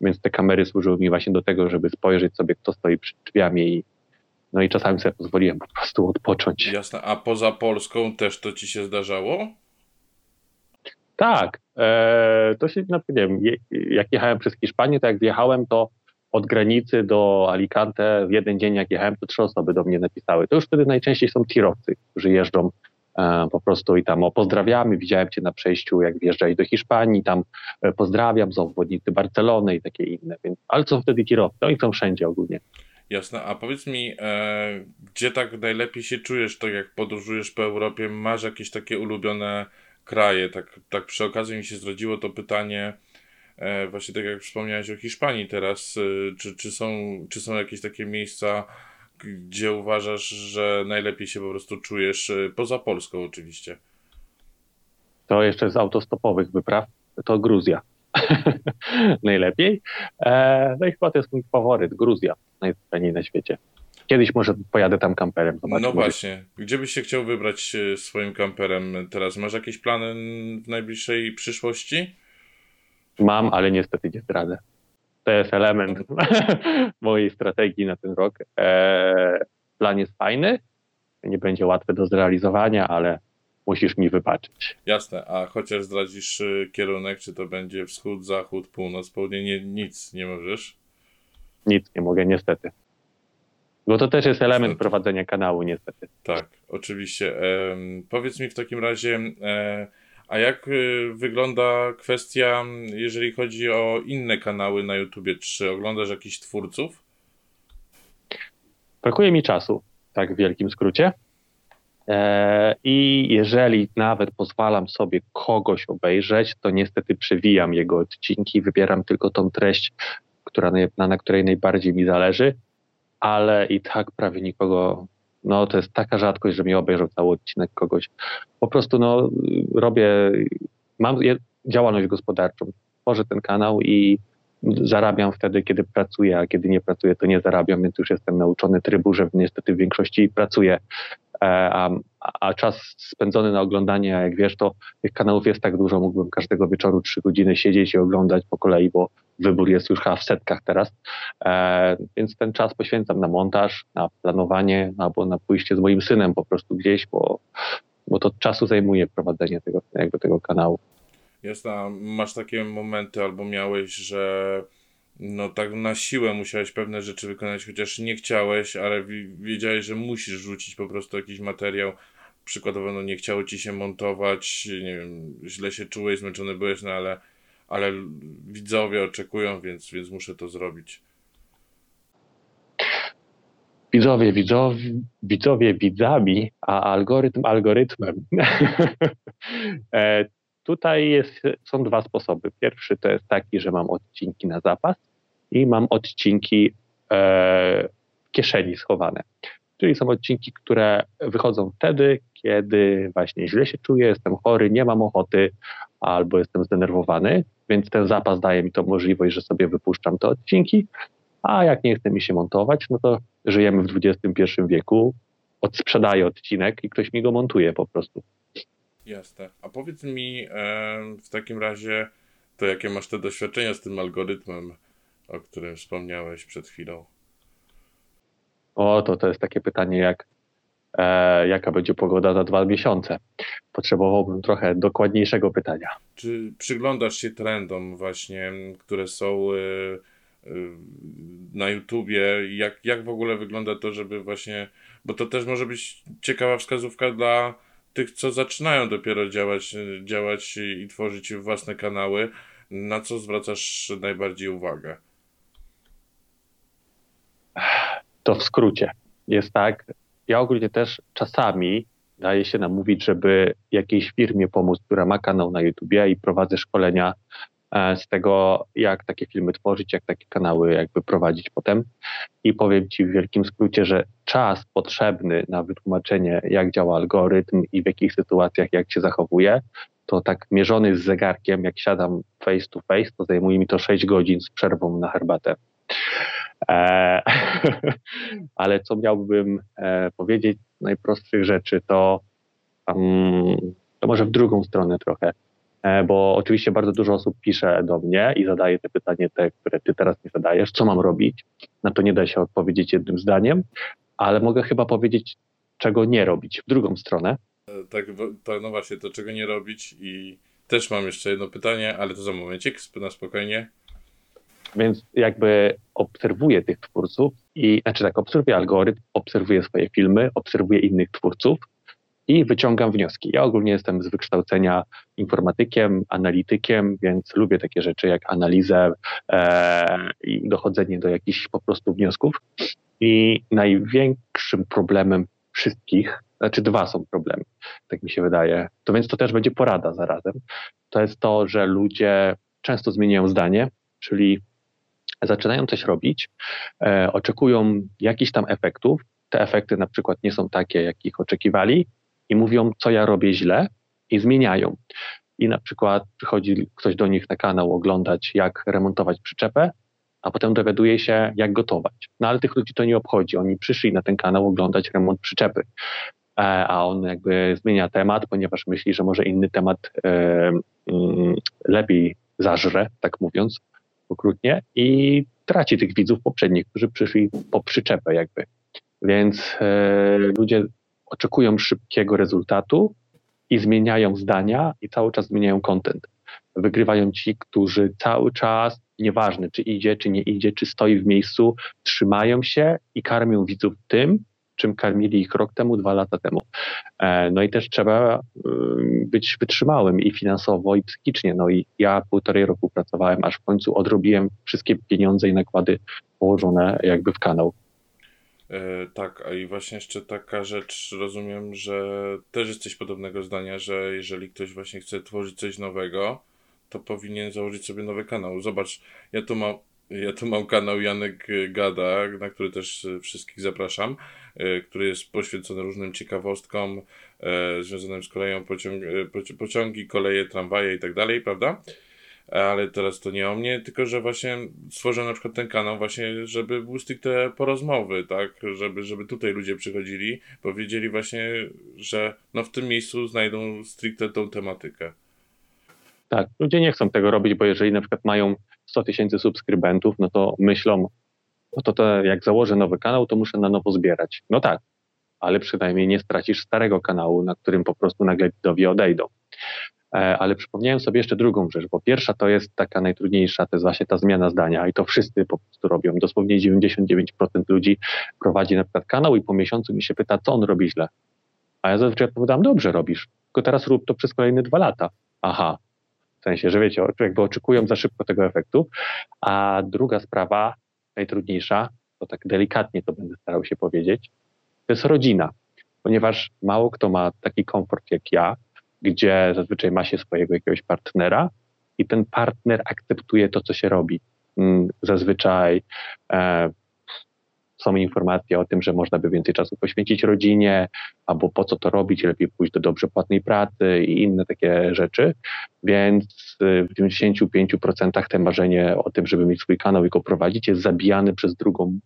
więc te kamery służyły mi właśnie do tego, żeby spojrzeć sobie, kto stoi przed drzwiami i no i czasami sobie pozwoliłem po prostu odpocząć. Jasne. A poza Polską też to ci się zdarzało? Tak, e, to się, no, nie wiem, jak jechałem przez Hiszpanię, to jak wjechałem, to od granicy do Alicante w jeden dzień, jak jechałem, to trzy osoby do mnie napisały. To już wtedy najczęściej są tirowcy, którzy jeżdżą po prostu i tam o pozdrawiamy, widziałem cię na przejściu, jak wjeżdżali do Hiszpanii, tam e, pozdrawiam z obwodnicy Barcelony i takie inne. Więc, ale są wtedy tirowcy, oni są wszędzie ogólnie. Jasne, a powiedz mi, e, gdzie tak najlepiej się czujesz, tak jak podróżujesz po Europie, masz jakieś takie ulubione kraje? Tak, tak przy okazji mi się zrodziło to pytanie, e, właśnie tak jak wspomniałeś o Hiszpanii teraz, e, czy, czy, są, czy są jakieś takie miejsca, gdzie uważasz, że najlepiej się po prostu czujesz, e, poza Polską oczywiście? To jeszcze z autostopowych wypraw, to Gruzja. najlepiej. E, no i chyba to jest mój faworyt, Gruzja, najfajniej na świecie. Kiedyś może pojadę tam kamperem. no właśnie. Gdzie byś się chciał wybrać e, swoim kamperem teraz? Masz jakieś plany w najbliższej przyszłości? Mam, ale niestety nie zdradzę. To jest element mojej strategii na ten rok. E, plan jest fajny, nie będzie łatwy do zrealizowania, ale musisz mi wybaczyć. Jasne, a chociaż zdradzisz y, kierunek, czy to będzie wschód, zachód, północ, południe, nie, nic nie możesz? Nic nie mogę, niestety. Bo to też jest element niestety. prowadzenia kanału, niestety. Tak, oczywiście. Powiedz mi w takim razie, e, a jak y, wygląda kwestia, jeżeli chodzi o inne kanały na YouTubie? Czy oglądasz jakichś twórców? Brakuje mi czasu, tak w wielkim skrócie. E, I jeżeli nawet pozwalam sobie kogoś obejrzeć, to niestety przewijam jego odcinki, wybieram tylko tą treść, która, na, na której najbardziej mi zależy, ale i tak prawie nikogo, no to jest taka rzadkość, że mi obejrzał cały odcinek kogoś. Po prostu no, robię, mam działalność gospodarczą, tworzę ten kanał i zarabiam wtedy, kiedy pracuję, a kiedy nie pracuję, to nie zarabiam, więc już jestem nauczony trybu, że niestety w większości pracuję a, a, czas spędzony na oglądanie, jak wiesz, to tych kanałów jest tak dużo, mógłbym każdego wieczoru trzy godziny siedzieć i oglądać po kolei, bo wybór jest już chyba w setkach teraz, e, więc ten czas poświęcam na montaż, na planowanie, albo na pójście z moim synem po prostu gdzieś, bo, bo to czasu zajmuje prowadzenie tego, jakby tego kanału. Jasne, masz takie momenty albo miałeś, że no tak na siłę musiałeś pewne rzeczy wykonać, chociaż nie chciałeś, ale wiedziałeś, że musisz rzucić po prostu jakiś materiał. Przykładowo, no nie chciało ci się montować, nie wiem, źle się czułeś, zmęczony byłeś, no ale, ale widzowie oczekują, więc, więc muszę to zrobić. Widzowie, widzowie, widzowie widzami, a algorytm algorytmem. Tutaj jest, są dwa sposoby. Pierwszy to jest taki, że mam odcinki na zapas i mam odcinki e, w kieszeni schowane. Czyli są odcinki, które wychodzą wtedy, kiedy właśnie źle się czuję, jestem chory, nie mam ochoty albo jestem zdenerwowany, więc ten zapas daje mi to możliwość, że sobie wypuszczam te odcinki, a jak nie chce mi się montować, no to żyjemy w XXI wieku, odsprzedaję odcinek i ktoś mi go montuje po prostu. Jasne. A powiedz mi e, w takim razie, to jakie masz te doświadczenia z tym algorytmem, o którym wspomniałeś przed chwilą? O, to to jest takie pytanie jak e, jaka będzie pogoda za dwa miesiące. Potrzebowałbym trochę dokładniejszego pytania. Czy przyglądasz się trendom właśnie, które są e, e, na YouTubie? Jak, jak w ogóle wygląda to, żeby właśnie, bo to też może być ciekawa wskazówka dla tych, co zaczynają dopiero działać, działać i tworzyć własne kanały, na co zwracasz najbardziej uwagę? To w skrócie. Jest tak, ja ogólnie też czasami daje się namówić, żeby jakiejś firmie pomóc, która ma kanał na YouTubie i prowadzę szkolenia E, z tego, jak takie filmy tworzyć, jak takie kanały jakby prowadzić potem. I powiem Ci w wielkim skrócie, że czas potrzebny na wytłumaczenie, jak działa algorytm i w jakich sytuacjach, jak się zachowuje, to tak mierzony z zegarkiem, jak siadam face to face, to zajmuje mi to 6 godzin z przerwą na herbatę. E, ale co miałbym e, powiedzieć najprostszych rzeczy, to, um, to może w drugą stronę trochę. E, bo oczywiście bardzo dużo osób pisze do mnie i zadaje te pytanie, te, które ty teraz nie zadajesz, co mam robić. Na to nie da się odpowiedzieć jednym zdaniem, ale mogę chyba powiedzieć, czego nie robić w drugą stronę. E, tak, to, no właśnie, to czego nie robić i też mam jeszcze jedno pytanie, ale to za momencik, na spokojnie. Więc jakby obserwuję tych twórców i, znaczy tak, obserwuję algorytm, obserwuję swoje filmy, obserwuję innych twórców i wyciągam wnioski. Ja ogólnie jestem z wykształcenia informatykiem, analitykiem, więc lubię takie rzeczy jak analizę e, i dochodzenie do jakichś po prostu wniosków. I największym problemem wszystkich, znaczy dwa są problemy, tak mi się wydaje, to więc to też będzie porada zarazem, to jest to, że ludzie często zmieniają zdanie, czyli zaczynają coś robić, e, oczekują jakichś tam efektów, te efekty na przykład nie są takie, jakich oczekiwali i mówią, co ja robię źle i zmieniają. I na przykład przychodzi ktoś do nich na kanał oglądać, jak remontować przyczepę, a potem dowiaduje się, jak gotować. No ale tych ludzi to nie obchodzi. Oni przyszli na ten kanał oglądać remont przyczepy, e, a on jakby zmienia temat, ponieważ myśli, że może inny temat e, mm, lepiej zażre, tak mówiąc, okrutnie, i traci tych widzów poprzednich, którzy przyszli po przyczepę jakby. Więc e, ludzie oczekują szybkiego rezultatu i zmieniają zdania i cały czas zmieniają content. Wygrywają ci, którzy cały czas, nieważne czy idzie, czy nie idzie, czy stoi w miejscu, trzymają się i karmią widzów tym, czym karmili ich rok temu, dwa lata temu. E, no i też trzeba być wytrzymałym i finansowo, i psychicznie. No i ja półtorej roku pracowałem, aż w końcu odrobiłem wszystkie pieniądze i nakłady położone jakby w kanał. E, tak, a i właśnie jeszcze taka rzecz, rozumiem, że też jesteś podobnego zdania, że jeżeli ktoś właśnie chce tworzyć coś nowego, to powinien założyć sobie nowy kanał. Zobacz, ja tu mam, ja tu mam kanał Janek Gada, na który też wszystkich zapraszam, e, który jest poświęcony różnym ciekawostkom e, związanym z koleją, pociąg, pociągi, koleje, tramwaje i tak dalej, prawda? Ale teraz to nie o mnie, tylko że właśnie stworzę na przykład ten kanał właśnie, żeby był stricte po rozmowy, tak, żeby, żeby tutaj ludzie przychodzili, powiedzieli właśnie, że no w tym miejscu znajdą stricte tą tematykę. Tak, ludzie nie chcą tego robić, bo jeżeli na przykład mają 100 tysięcy subskrybentów, no to myślą, no to, to jak założę nowy kanał, to muszę na nowo zbierać. No tak, ale przynajmniej nie stracisz starego kanału, na którym po prostu nagle widowie odejdą. E, ale przypomniałem sobie jeszcze drugą rzecz, bo pierwsza to jest taka najtrudniejsza, to jest właśnie ta zmiana zdania i to wszyscy po prostu robią. Dosłownie 99% ludzi prowadzi na przykład kanał i po miesiącu mi się pyta, co on robi źle. A ja zazwyczaj odpowiadam, dobrze robisz, tylko teraz rób to przez kolejne dwa lata. Aha, w sensie, że wiecie, jakby oczekują za szybko tego efektu. A druga sprawa, najtrudniejsza, to tak delikatnie to będę starał się powiedzieć, to jest rodzina. Ponieważ mało kto ma taki komfort jak ja, gdzie zazwyczaj ma się swojego jakiegoś partnera i ten partner akceptuje to, co się robi. Mm, zazwyczaj e, są informacje o tym, że można by więcej czasu poświęcić rodzinie, albo po co to robić, lepiej pójść do dobrze płatnej pracy i inne takie rzeczy. Więc w 95% te marzenie o tym, żeby mieć swój kanał i go prowadzić, jest zabijane przez drugą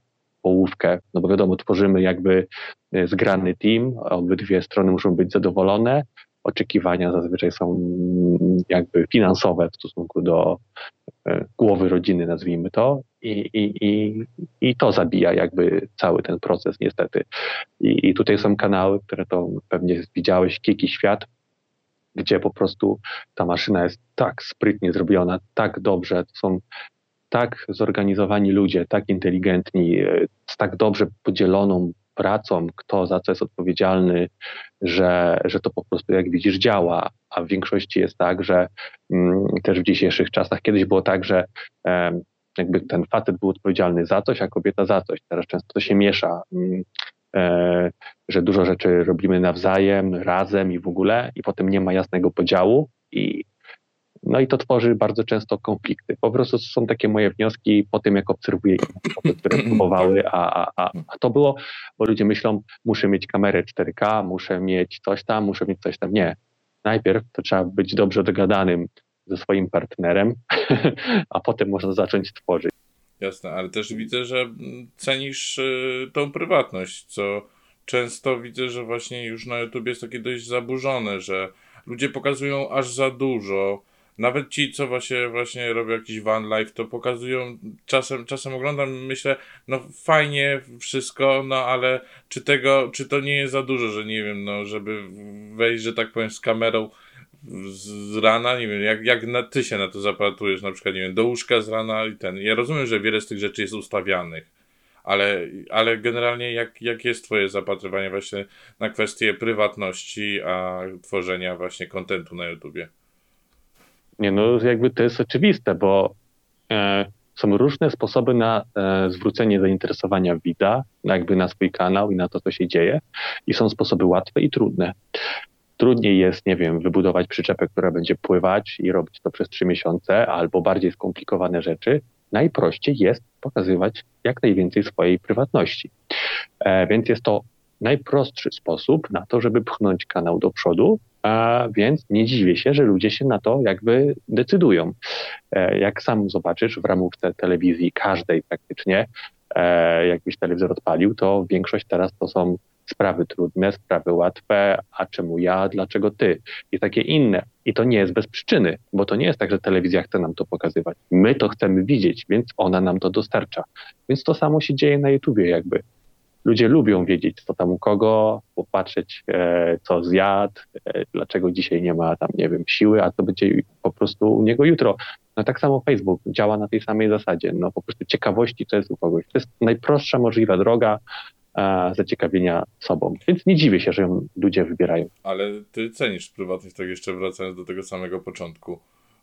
połówkę. No bo wiadomo, tworzymy jakby e, zgrany team, obydwie strony muszą być zadowolone, oczekiwania zazwyczaj są mm, jakby finansowe w stosunku do e, głowy rodziny, nazwijmy to, i, i, i, i to zabija jakby cały ten proces niestety. I, I tutaj są kanały, które to pewnie widziałeś, Kiki Świat, gdzie po prostu ta maszyna jest tak sprytnie zrobiona, tak dobrze, to są tak zorganizowani ludzie, tak inteligentni, e, z tak dobrze podzieloną pracą, kto za co jest odpowiedzialny, że, że to po prostu jak widzisz działa, a w większości jest tak, że mm, też w dzisiejszych czasach kiedyś było tak, że e, jakby ten facet był odpowiedzialny za coś, a kobieta za coś. Teraz często to się miesza, mm, e, że dużo rzeczy robimy nawzajem, razem i w ogóle i potem nie ma jasnego podziału no i to tworzy bardzo często konflikty. Po prostu są takie moje wnioski po tym, jak obserwuję osoby, które próbowały, a, a, a, a to było, bo ludzie myślą, muszę mieć kamerę 4K, muszę mieć coś tam, muszę mieć coś tam. Nie. Najpierw to trzeba być dobrze dogadanym ze swoim partnerem, a potem można zacząć tworzyć. Jasne, ale też widzę, że cenisz y, tą prywatność, co często widzę, że właśnie już na YouTube jest takie dość zaburzone, że ludzie pokazują aż za dużo, nawet ci, co właśnie, właśnie robią jakiś van life, to pokazują, czasem, czasem oglądam i myślę, no fajnie wszystko, no ale czy tego, czy to nie jest za dużo, że nie wiem, no żeby wejść, że tak powiem, z kamerą z rana, nie wiem, jak, jak na, ty się na to zapatrujesz, na przykład, nie wiem, do łóżka z rana i ten. Ja rozumiem, że wiele z tych rzeczy jest ustawianych, ale, ale generalnie jak, jak jest twoje zapatrywanie właśnie na kwestie prywatności, a tworzenia właśnie kontentu na YouTubie? Nie, no jakby to jest oczywiste, bo e, są różne sposoby na e, zwrócenie zainteresowania widza, jakby na swój kanał i na to, co się dzieje i są sposoby łatwe i trudne. Trudniej jest, nie wiem, wybudować przyczepę, która będzie pływać i robić to przez trzy miesiące, albo bardziej skomplikowane rzeczy. Najprościej jest pokazywać jak najwięcej swojej prywatności. E, więc jest to najprostszy sposób na to, żeby pchnąć kanał do przodu, a więc nie dziwię się, że ludzie się na to jakby decydują. E, jak sam zobaczysz w ramówce telewizji, każdej praktycznie, e, jakbyś telewizor odpalił, to większość teraz to są sprawy trudne, sprawy łatwe, a czemu ja, dlaczego ty i takie inne. I to nie jest bez przyczyny, bo to nie jest tak, że telewizja chce nam to pokazywać. My to chcemy widzieć, więc ona nam to dostarcza. Więc to samo się dzieje na YouTubie jakby. Ludzie lubią wiedzieć, co tam u kogo, popatrzeć, e, co zjadł, e, dlaczego dzisiaj nie ma tam, nie wiem, siły, a to będzie po prostu u niego jutro. No tak samo Facebook działa na tej samej zasadzie. No po prostu ciekawości, co jest u kogoś. To jest najprostsza możliwa droga zaciekawienia sobą. Więc nie dziwię się, że ją ludzie wybierają. Ale ty cenisz prywatność, tak jeszcze wracając do tego samego początku.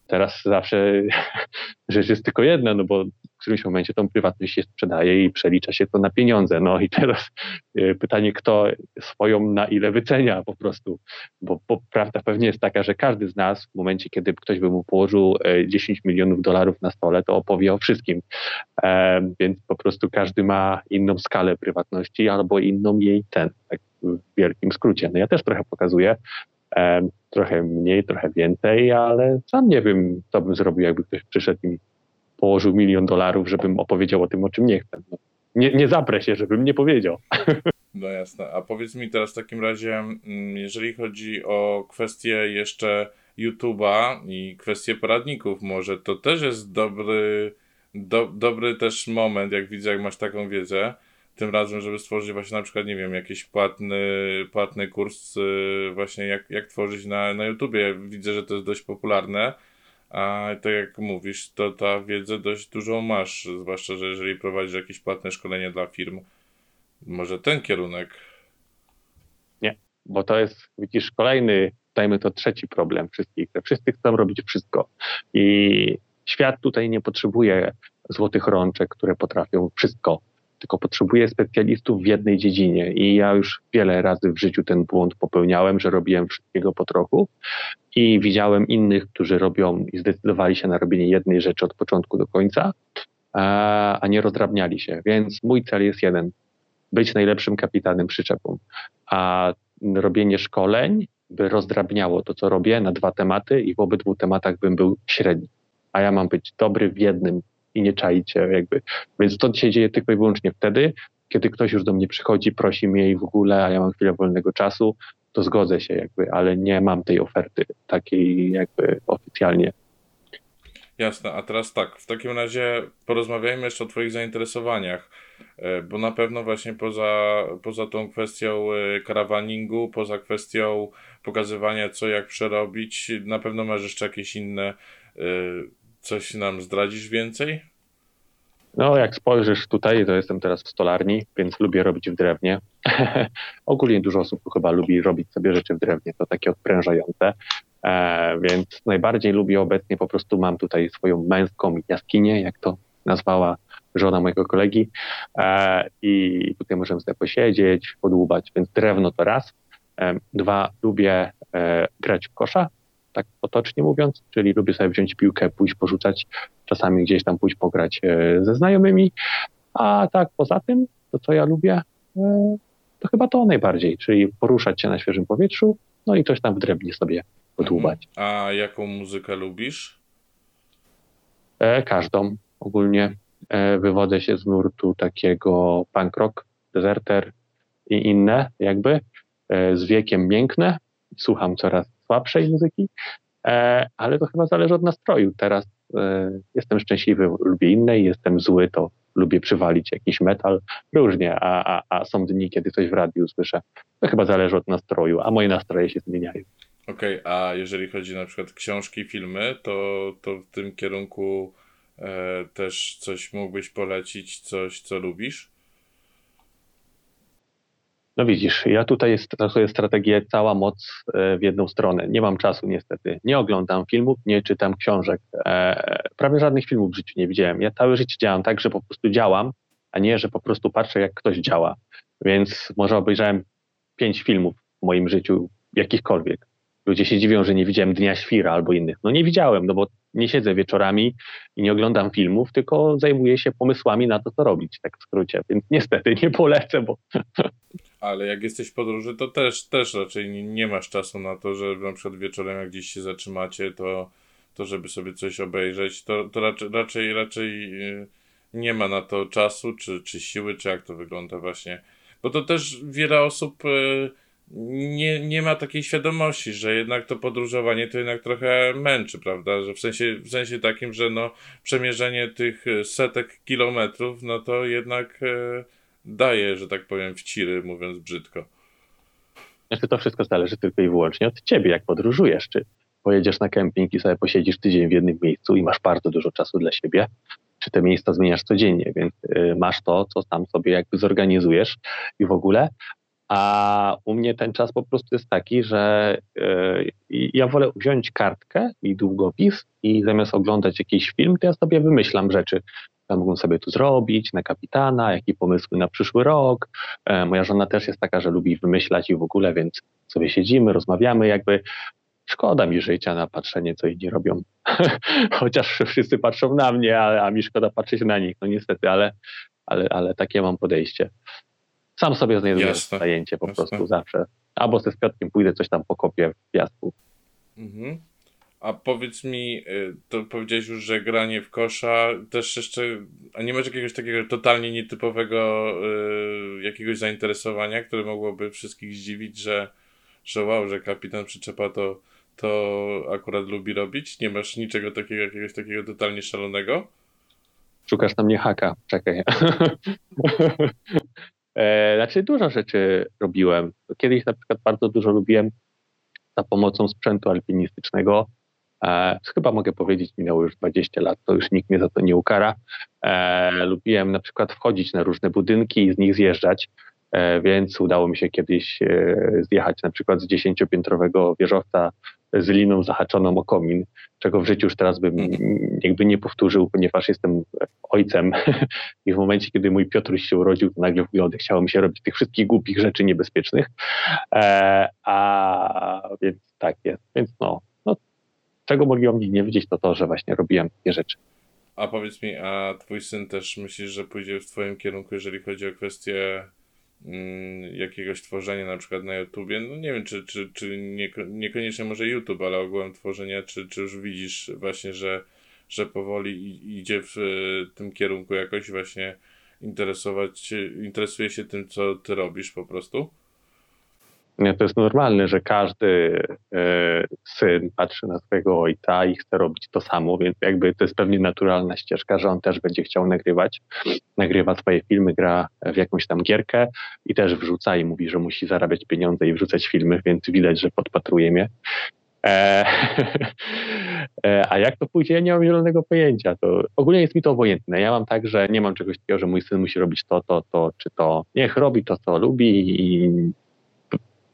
Teraz zawsze rzecz jest tylko jedna, no bo którymś momencie tą prywatność się sprzedaje i przelicza się to na pieniądze. No i teraz e, pytanie, kto swoją na ile wycenia po prostu. Bo, bo prawda pewnie jest taka, że każdy z nas w momencie, kiedy ktoś by mu położył 10 e, milionów dolarów na stole, to opowie o wszystkim. E, więc po prostu każdy ma inną skalę prywatności albo inną jej ten, tak w wielkim skrócie. No ja też trochę pokazuję, trochę mniej, trochę więcej, ale sam nie wiem, co bym zrobił, jakby ktoś przyszedł i położył milion dolarów, żebym opowiedział o tym, o czym nie chcę. Nie, nie zaprę się, żebym nie powiedział. No jasne. A powiedz mi teraz w takim razie, mm, jeżeli chodzi o kwestie jeszcze YouTube'a i kwestie poradników, może to też jest dobry, do, dobry też moment, jak widzę, jak masz taką wiedzę, tym razem, żeby stworzyć właśnie na przykład, nie wiem, jakiś płatny, płatny kurs y, właśnie jak, jak tworzyć na, na YouTubie. Widzę, że to jest dość popularne, a tak jak mówisz, to ta wiedzę dość dużą masz, zwłaszcza, że jeżeli prowadzisz jakieś płatne szkolenie dla firm, może ten kierunek. Nie, bo to jest, widzisz, kolejny, dajmy to trzeci problem wszystkich. Wszyscy chcą robić wszystko i świat tutaj nie potrzebuje złotych rączek, które potrafią wszystko tylko potrzebuję specjalistów w jednej dziedzinie. I ja już wiele razy w życiu ten błąd popełniałem, że robiłem wszystkiego po trochu i widziałem innych, którzy robią i zdecydowali się na robienie jednej rzeczy od początku do końca, a nie rozdrabniali się. Więc mój cel jest jeden: być najlepszym kapitanem przyczepą. A robienie szkoleń by rozdrabniało to, co robię na dwa tematy i w obydwu tematach bym był średni. A ja mam być dobry w jednym i nie czaicie jakby. Więc to się dzieje tylko i wyłącznie wtedy, kiedy ktoś już do mnie przychodzi, prosi mnie i w ogóle, a ja mam chwilę wolnego czasu, to zgodzę się jakby, ale nie mam tej oferty takiej jakby oficjalnie. Jasne, a teraz tak, w takim razie porozmawiajmy jeszcze o Twoich zainteresowaniach, e, bo na pewno właśnie poza, poza tą kwestią e, karawaningu, poza kwestią pokazywania co jak przerobić, na pewno masz jeszcze jakieś inne e, Coś nam zdradzisz więcej? No, jak spojrzysz tutaj, to jestem teraz w stolarni, więc lubię robić w drewnie. Ogólnie dużo osób chyba lubi robić sobie rzeczy w drewnie, to takie odprężające. E, więc najbardziej lubię obecnie, po prostu mam tutaj swoją męską jaskinię, jak to nazwała żona mojego kolegi. E, I tutaj możemy sobie posiedzieć, podłubać, więc drewno to raz. E, dwa, lubię e, grać w kosza, tak potocznie mówiąc, czyli lubię sobie wziąć piłkę, pójść porzucać, czasami gdzieś tam pójść pograć e, ze znajomymi, a tak poza tym, to co ja lubię, e, to chyba to najbardziej, czyli poruszać się na świeżym powietrzu, no i coś tam w drewnie sobie podłubać. Mhm. A jaką muzykę lubisz? E, każdą. Ogólnie e, wywodzę się z nurtu takiego punk rock, deserter i inne jakby. E, z wiekiem mięknę, słucham coraz słabszej muzyki, e, ale to chyba zależy od nastroju. Teraz e, jestem szczęśliwy, lubię innej, jestem zły, to lubię przywalić jakiś metal, różnie, a, a, a są dni, kiedy coś w radiu słyszę. To chyba zależy od nastroju, a moje nastroje się zmieniają. Okej, okay, a jeżeli chodzi na przykład książki, filmy, to, to w tym kierunku e, też coś mógłbyś polecić, coś co lubisz? No widzisz, ja tutaj stosuję strategię cała moc e, w jedną stronę. Nie mam czasu niestety. Nie oglądam filmów, nie czytam książek. E, prawie żadnych filmów w życiu nie widziałem. Ja całe życie działam tak, że po prostu działam, a nie, że po prostu patrzę, jak ktoś działa. Więc może obejrzałem pięć filmów w moim życiu, jakichkolwiek. Ludzie się dziwią, że nie widziałem Dnia Świra albo innych. No nie widziałem, no bo nie siedzę wieczorami i nie oglądam filmów, tylko zajmuję się pomysłami na to, co robić, tak w skrócie. Więc niestety nie polecę, bo... Ale jak jesteś w podróży, to też, też raczej nie, nie masz czasu na to, że na przykład wieczorem jak gdzieś się zatrzymacie, to, to żeby sobie coś obejrzeć, to, to raczej, raczej, raczej y, nie ma na to czasu, czy, czy siły, czy jak to wygląda właśnie. Bo to też wiele osób y, nie, nie ma takiej świadomości, że jednak to podróżowanie to jednak trochę męczy, prawda? Że w sensie, w sensie takim, że no, przemierzenie tych setek kilometrów, no to jednak daje, że tak powiem, wciry, mówiąc brzydko. Znaczy to wszystko zależy tylko i wyłącznie od ciebie, jak podróżujesz. Czy pojedziesz na kemping i sobie posiedzisz tydzień w jednym miejscu i masz bardzo dużo czasu dla siebie, czy te miejsca zmieniasz codziennie, więc y, masz to, co tam sobie jakby zorganizujesz i w ogóle, a u mnie ten czas po prostu jest taki, że yy, ja wolę wziąć kartkę i długopis i zamiast oglądać jakiś film, to ja sobie wymyślam rzeczy. Co mógłbym sobie tu zrobić na kapitana, jakie pomysły na przyszły rok. Yy, moja żona też jest taka, że lubi wymyślać i w ogóle, więc sobie siedzimy, rozmawiamy, jakby szkoda mi życia na patrzenie, co inni robią. Chociaż wszyscy patrzą na mnie, a, a mi szkoda patrzeć na nich, no niestety, ale, ale, ale takie mam podejście. Sam sobie znajduję Jasne. zajęcie po Jasne. prostu zawsze. Albo ze Piotkiem pójdę coś tam pokopię w piasku. Mhm. A powiedz mi, y, to powiedziałeś już, że granie w kosza, też jeszcze, a nie masz jakiegoś takiego totalnie nietypowego y, jakiegoś zainteresowania, które mogłoby wszystkich zdziwić, że, że wow, że kapitan przyczepa to, to akurat lubi robić? Nie masz niczego takiego, jakiegoś takiego totalnie szalonego? Szukasz na mnie haka, czekaj. E, znaczy dużo rzeczy robiłem. Kiedyś na przykład bardzo dużo lubiłem za pomocą sprzętu alpinistycznego. E, chyba mogę powiedzieć, minęło już 20 lat, to już nikt mnie za to nie ukara. E, lubiłem na przykład wchodzić na różne budynki i z nich zjeżdżać. E, więc udało mi się kiedyś e, zjechać na przykład z dziesięciopiętrowego wieżowca z liną zahaczoną o komin, czego w życiu już teraz bym jakby nie powtórzył, ponieważ jestem ojcem i w momencie, kiedy mój Piotruś się urodził, to nagle w chciało mi się robić tych wszystkich głupich rzeczy niebezpiecznych, e, a więc tak jest, więc no czego mogli o mnie nie widzieć, to to, że właśnie robiłem takie rzeczy. A powiedz mi, a twój syn też myślisz, że pójdzie w twoim kierunku, jeżeli chodzi o kwestie Mm, jakiegoś tworzenia na przykład na YouTubie, no nie wiem, czy, czy, czy nie, niekoniecznie może YouTube, ale ogółem tworzenia, czy, czy już widzisz właśnie, że, że powoli idzie w tym kierunku jakoś właśnie interesować, interesuje się tym, co ty robisz po prostu? To jest normalne, że każdy e, syn patrzy na swojego ojca i chce robić to samo, więc jakby to jest pewnie naturalna ścieżka, że on też będzie chciał nagrywać. Nagrywa swoje filmy, gra w jakąś tam gierkę i też wrzuca i mówi, że musi zarabiać pieniądze i wrzucać filmy, więc widać, że podpatruje mnie. E, e, a jak to pójdzie, ja nie mam zielonego pojęcia. To ogólnie jest mi to obojętne. Ja mam tak, że nie mam czegoś takiego, że mój syn musi robić to, to, to, czy to. Niech robi to, co lubi i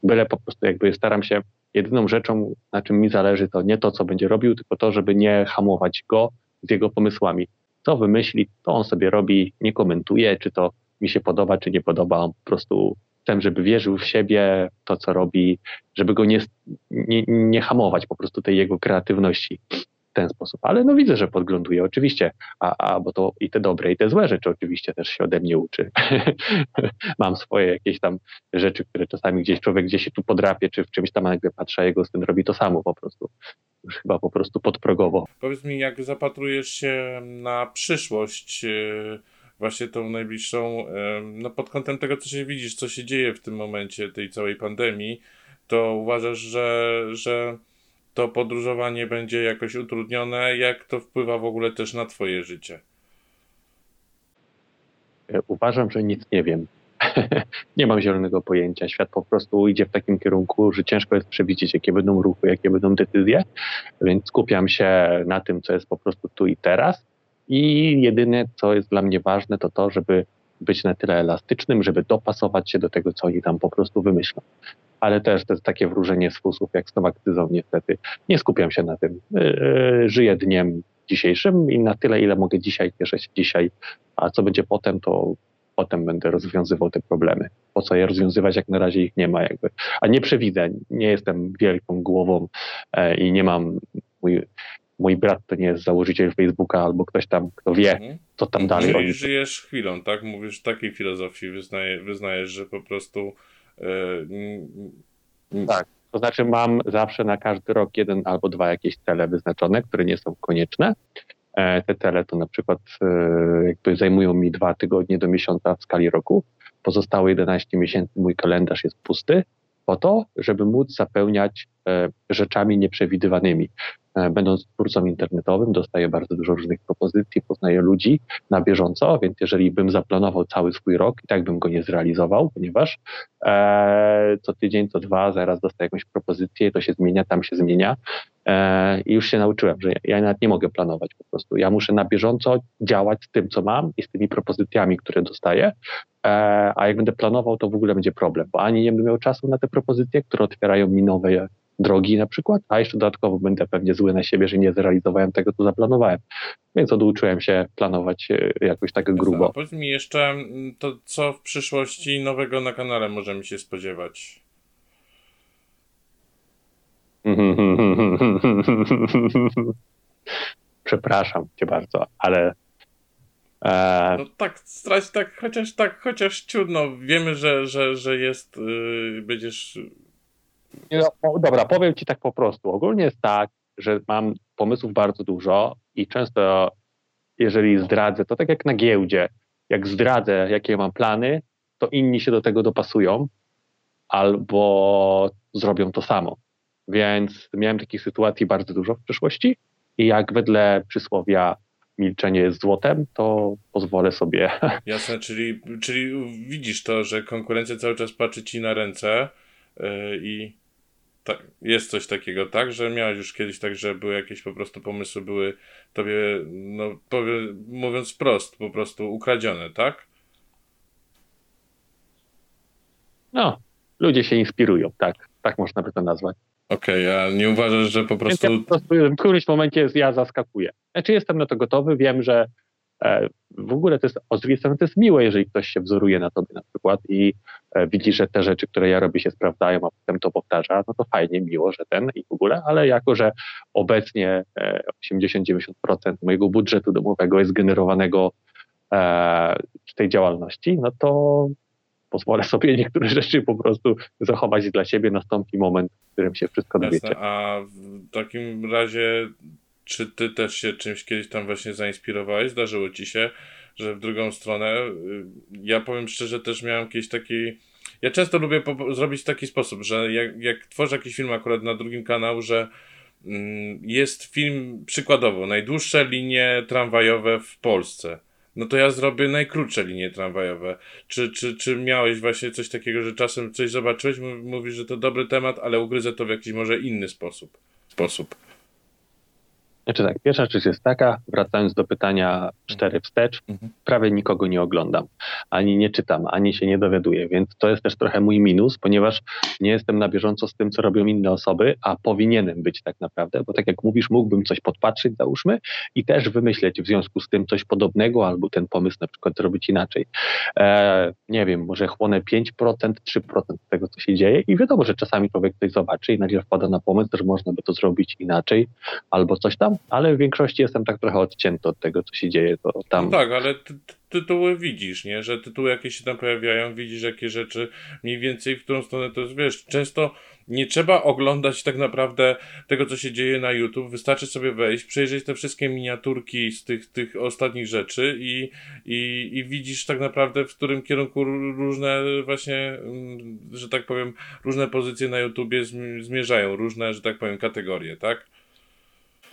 byle po prostu jakby staram się, jedyną rzeczą, na czym mi zależy, to nie to, co będzie robił, tylko to, żeby nie hamować go z jego pomysłami. Co wymyśli, to on sobie robi, nie komentuje, czy to mi się podoba, czy nie podoba. On po prostu chcę, żeby wierzył w siebie, to co robi, żeby go nie, nie, nie hamować po prostu tej jego kreatywności w ten sposób. Ale no widzę, że podgląduje oczywiście, a, a bo to i te dobre, i te złe rzeczy oczywiście też się ode mnie uczy. Mam swoje jakieś tam rzeczy, które czasami gdzieś człowiek gdzieś się tu podrapie, czy w czymś tam nagle patrzy, a jego syn robi to samo po prostu. Już chyba po prostu podprogowo. Powiedz mi, jak zapatrujesz się na przyszłość, e, właśnie tą najbliższą, e, no pod kątem tego, co się widzisz, co się dzieje w tym momencie tej całej pandemii, to uważasz, że, że to podróżowanie będzie jakoś utrudnione? Jak to wpływa w ogóle też na Twoje życie? Uważam, że nic nie wiem. nie mam zielonego pojęcia. Świat po prostu idzie w takim kierunku, że ciężko jest przewidzieć, jakie będą ruchy, jakie będą decyzje, więc skupiam się na tym, co jest po prostu tu i teraz. I jedyne, co jest dla mnie ważne, to to, żeby być na tyle elastycznym, żeby dopasować się do tego, co oni tam po prostu wymyślą. Ale też to jest takie wróżenie z fusów, jak z tą akcyzą niestety. Nie skupiam się na tym. Yy, żyję dniem dzisiejszym i na tyle, ile mogę dzisiaj, cieszę się dzisiaj, a co będzie potem, to potem będę rozwiązywał te problemy. Po co je rozwiązywać, jak na razie ich nie ma jakby. A nie przewidzę, nie jestem wielką głową e, i nie mam, mój, mój brat to nie jest założyciel Facebooka albo ktoś tam, kto wie, mhm. co tam dalej. Oni... żyjesz chwilą, tak? Mówisz takiej filozofii, wyznaje, wyznajesz, że po prostu... Yy, tak. To znaczy mam zawsze na każdy rok jeden albo dwa jakieś cele wyznaczone, które nie są konieczne. E, te cele to na przykład e, jakby zajmują mi dwa tygodnie do miesiąca w skali roku. Pozostałe 11 miesięcy mój kalendarz jest pusty po to, żeby móc zapełniać e, rzeczami nieprzewidywanymi. E, będąc twórcą internetowym, dostaję bardzo dużo różnych propozycji, poznaję ludzi na bieżąco, więc jeżeli bym zaplanował cały swój rok, i tak bym go nie zrealizował, ponieważ e, co tydzień, co dwa, zaraz dostaję jakąś propozycję, to się zmienia, tam się zmienia. E, I już się nauczyłem, że ja nawet nie mogę planować po prostu. Ja muszę na bieżąco działać z tym, co mam i z tymi propozycjami, które dostaję. E, a jak będę planował, to w ogóle będzie problem, bo ani nie będę miał czasu na te propozycje, które otwierają mi nowe drogi na przykład, a jeszcze dodatkowo będę pewnie zły na siebie, że nie zrealizowałem tego, co zaplanowałem. Więc oduczyłem się planować e, jakoś tak grubo. A powiedz mi jeszcze, mm, to co w przyszłości nowego na kanale możemy się spodziewać? Przepraszam cię bardzo, ale. E... No tak, strać tak, chociaż tak, chociaż ciudno. Wiemy, że, że, że jest, yy, będziesz dobra, powiem ci tak po prostu. Ogólnie jest tak, że mam pomysłów bardzo dużo i często, jeżeli zdradzę, to tak jak na giełdzie, jak zdradzę, jakie mam plany, to inni się do tego dopasują albo zrobią to samo. Więc miałem takich sytuacji bardzo dużo w przyszłości i jak wedle przysłowia milczenie jest złotem, to pozwolę sobie. Jasne, czyli, czyli widzisz to, że konkurencja cały czas patrzy ci na ręce yy, i tak, jest coś takiego, tak? Że miałeś już kiedyś tak, że były jakieś po prostu pomysły, były tobie, no powiem, mówiąc wprost, po prostu ukradzione, tak? No, ludzie się inspirują, tak. Tak można by to nazwać. Okej, okay, a nie uważasz, że po prostu... Ja po prostu w którymś momencie ja zaskakuję. Znaczy jestem na to gotowy, wiem, że w ogóle to jest, z drugiej strony to jest miłe, jeżeli ktoś się wzoruje na tobie na przykład i e, widzi, że te rzeczy, które ja robię się sprawdzają, a potem to powtarza, no to fajnie, miło, że ten i w ogóle, ale jako, że obecnie 80-90% e, mojego budżetu domowego jest generowanego z tej działalności, no to pozwolę sobie niektóre rzeczy po prostu zachować dla siebie, nastąpi moment, w którym się wszystko dowiecie. A w takim razie czy ty też się czymś kiedyś tam właśnie zainspirowałeś? Zdarzyło ci się, że w drugą stronę, y, ja powiem szczerze, też miałem kiedyś taki, ja często lubię zrobić w taki sposób, że jak, jak tworzę jakiś film akurat na drugim kanału, że mm, jest film przykładowo, najdłuższe linie tramwajowe w Polsce. No to ja zrobię najkrótsze linie tramwajowe. Czy, czy, czy miałeś właśnie coś takiego, że czasem coś zobaczyłeś, mówisz, że to dobry temat, ale ugryzę to w jakiś może inny sposób? sposób. Znaczy tak, pierwsza rzecz jest taka, wracając do pytania cztery wstecz, mhm. prawie nikogo nie oglądam, ani nie czytam, ani się nie dowiaduję, więc to jest też trochę mój minus, ponieważ nie jestem na bieżąco z tym, co robią inne osoby, a powinienem być tak naprawdę, bo tak jak mówisz, mógłbym coś podpatrzyć, załóżmy, i też wymyśleć w związku z tym coś podobnego, albo ten pomysł na przykład zrobić inaczej. E, nie wiem, może chłonę 5%, 3% tego, co się dzieje i wiadomo, że czasami człowiek coś zobaczy i nagle wpada na pomysł, że można by to zrobić inaczej, albo coś tam, ale w większości jestem tak trochę odcięty od tego, co się dzieje. To tam... No tak, ale ty, tytuły widzisz, nie? Że tytuły jakieś się tam pojawiają, widzisz jakie rzeczy, mniej więcej w którą stronę to jest, wiesz, często nie trzeba oglądać tak naprawdę tego, co się dzieje na YouTube, wystarczy sobie wejść, przejrzeć te wszystkie miniaturki z tych, tych ostatnich rzeczy i, i, i widzisz tak naprawdę, w którym kierunku różne właśnie, mm, że tak powiem, różne pozycje na YouTubie zmierzają, różne, że tak powiem, kategorie, tak?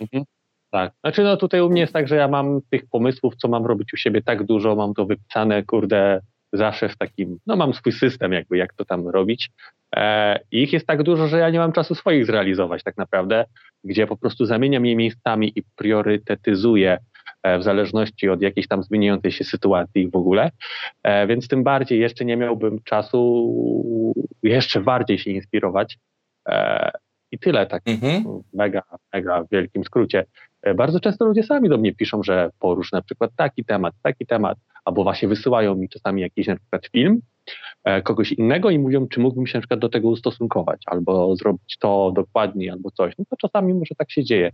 Mhm. Tak. Znaczy, no tutaj u mnie jest tak, że ja mam tych pomysłów, co mam robić u siebie tak dużo, mam to wypisane, kurde, zawsze w takim, no mam swój system jakby, jak to tam robić. E, ich jest tak dużo, że ja nie mam czasu swoich zrealizować tak naprawdę, gdzie po prostu zamieniam je miejscami i priorytetyzuję e, w zależności od jakiejś tam zmieniającej się sytuacji w ogóle, e, więc tym bardziej jeszcze nie miałbym czasu jeszcze bardziej się inspirować. I tyle, tak mhm. mega, mega w wielkim skrócie. E, bardzo często ludzie sami do mnie piszą, że porusz na przykład taki temat, taki temat, albo właśnie wysyłają mi czasami jakiś na przykład film e, kogoś innego i mówią, czy mógłbym się na przykład do tego ustosunkować, albo zrobić to dokładniej, albo coś. No to czasami może tak się dzieje,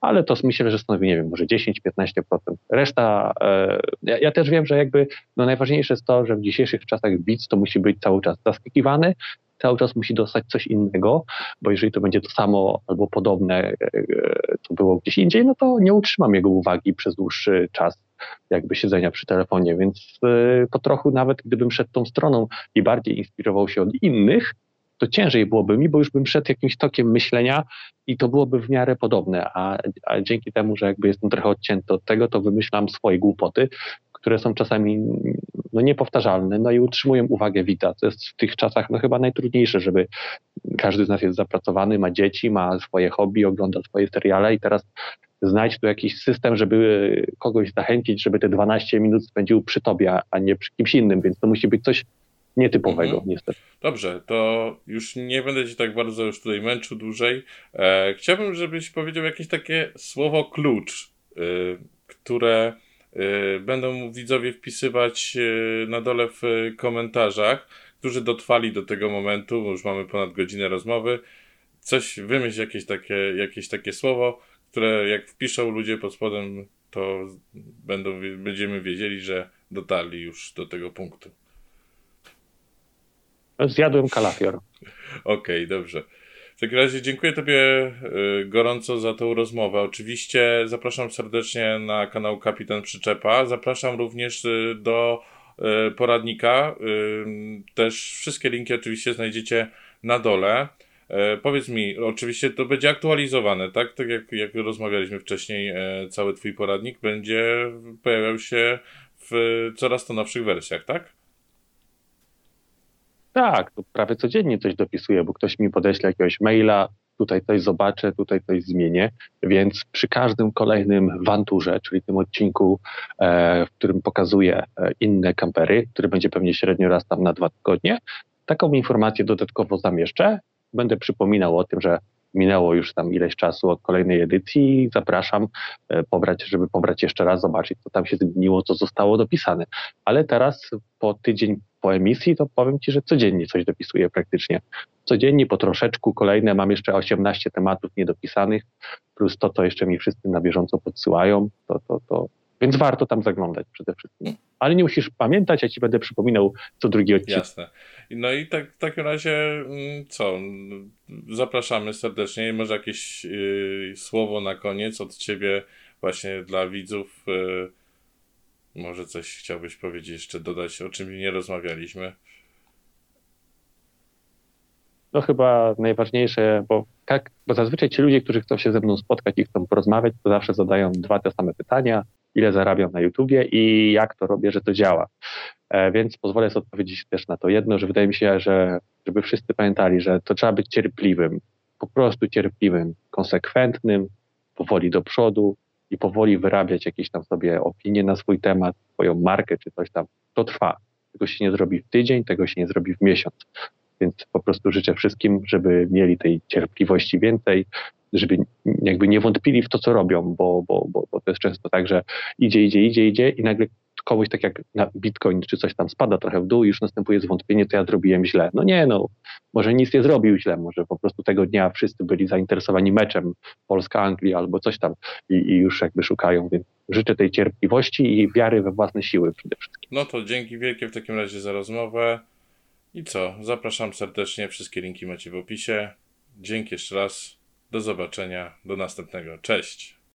ale to myślę, że stanowi, nie wiem, może 10-15%. Reszta, e, ja, ja, też wiem, że jakby no najważniejsze jest to, że w dzisiejszych czasach widz to musi być cały czas zaskakiwany, cały czas musi dostać coś innego, bo jeżeli to będzie to samo albo podobne, e, co było gdzieś indziej, no to nie utrzymam jego uwagi przez dłuższy czas jakby siedzenia przy telefonie, więc e, po trochu nawet gdybym szedł tą stroną i bardziej inspirował się od innych, to ciężej byłoby mi, bo już bym szedł jakimś tokiem myślenia i to byłoby w miarę podobne, a, a dzięki temu, że jakby jestem trochę odcięty od tego, to wymyślam swoje głupoty, które są czasami no, niepowtarzalne, no i utrzymują uwagę widza. To jest w tych czasach no, chyba najtrudniejsze, żeby każdy z nas jest zapracowany, ma dzieci, ma swoje hobby, ogląda swoje seriale i teraz znajdź tu jakiś system, żeby kogoś zachęcić, żeby te 12 minut spędził przy tobie, a nie przy kimś innym, więc to musi być coś nietypowego, mhm. niestety. Dobrze, to już nie będę ci tak bardzo już tutaj męczył dłużej. E, chciałbym, żebyś powiedział jakieś takie słowo klucz, y, które będą widzowie wpisywać y, na dole w komentarzach, którzy dotrwali do tego momentu, bo już mamy ponad godzinę rozmowy. Coś, wymyśl jakieś takie, jakieś takie słowo, które jak wpiszą ludzie pod spodem, to będą, będziemy wiedzieli, że dotarli już do tego punktu. Zjadłem kalafior. Okej, okay, dobrze. W takim razie dziękuję Tobie y, gorąco za tę rozmowę. Oczywiście zapraszam serdecznie na kanał Kapitan Przyczepa. Zapraszam również y, do y, poradnika. Też wszystkie linki oczywiście znajdziecie na dole. Powiedz mi, oczywiście to będzie aktualizowane, tak? Tak jak, jak rozmawialiśmy wcześniej, cały Twój poradnik będzie pojawiał się w coraz to nowszych wersjach, tak? Tak, to prawie codziennie coś dopisuję, bo ktoś mi podeśle jakiegoś maila, tutaj coś zobaczę, tutaj coś zmienię, więc przy każdym kolejnym wanturze, czyli tym odcinku, e, w którym pokazuję e, inne kampery, który będzie pewnie średnio raz tam na dwa tygodnie, taką informację dodatkowo zamieszczę. Będę przypominał o tym, że minęło już tam ileś czasu od kolejnej edycji. Zapraszam e, pobrać, żeby pobrać jeszcze raz, zobaczyć, co tam się zmieniło, co zostało dopisane. Ale teraz po tydzień po emisji, to powiem Ci, że codziennie coś dopisuję praktycznie. Codziennie po troszeczku, kolejne mam jeszcze 18 tematów niedopisanych, plus to, co jeszcze mi wszyscy na bieżąco podsyłają, to, to, to, więc warto tam zaglądać przede wszystkim. Ale nie musisz pamiętać, ja ci będę przypominał co drugi odcinek. Jasne. No i tak, w takim razie mm, co? Zapraszamy serdecznie. Może jakieś yy, słowo na koniec od ciebie właśnie dla widzów. Yy, może coś chciałbyś powiedzieć jeszcze, dodać, o czym nie rozmawialiśmy? No chyba najważniejsze, bo, tak, bo zazwyczaj ci ludzie, którzy chcą się ze mną spotkać i chcą porozmawiać, to zawsze zadają dwa te same pytania. Ile zarabiam na YouTubie i jak to robię, że to działa. E, więc pozwolę sobie odpowiedzieć też na to jedno, że wydaje mi się, że żeby wszyscy pamiętali, że to trzeba być cierpliwym, po prostu cierpliwym, konsekwentnym, powoli do przodu, i powoli wyrabiać jakieś tam sobie opinie na swój temat, swoją markę czy coś tam, to trwa. Tego się nie zrobi w tydzień, tego się nie zrobi w miesiąc. Więc po prostu życzę wszystkim, żeby mieli tej cierpliwości więcej, żeby jakby nie wątpili w to, co robią, bo, bo, bo, bo to jest często tak, że idzie, idzie, idzie, idzie i nagle komuś tak jak na Bitcoin czy coś tam spada trochę w dół i już następuje zwątpienie, to ja zrobiłem źle. No nie, no może nic nie zrobił źle, może po prostu tego dnia wszyscy byli zainteresowani meczem Polska-Anglia albo coś tam i, i już jakby szukają, więc życzę tej cierpliwości i wiary we własne siły przede wszystkim. No to dzięki wielkie w takim razie za rozmowę i co, zapraszam serdecznie, wszystkie linki macie w opisie. Dzięki jeszcze raz, do zobaczenia, do następnego, cześć.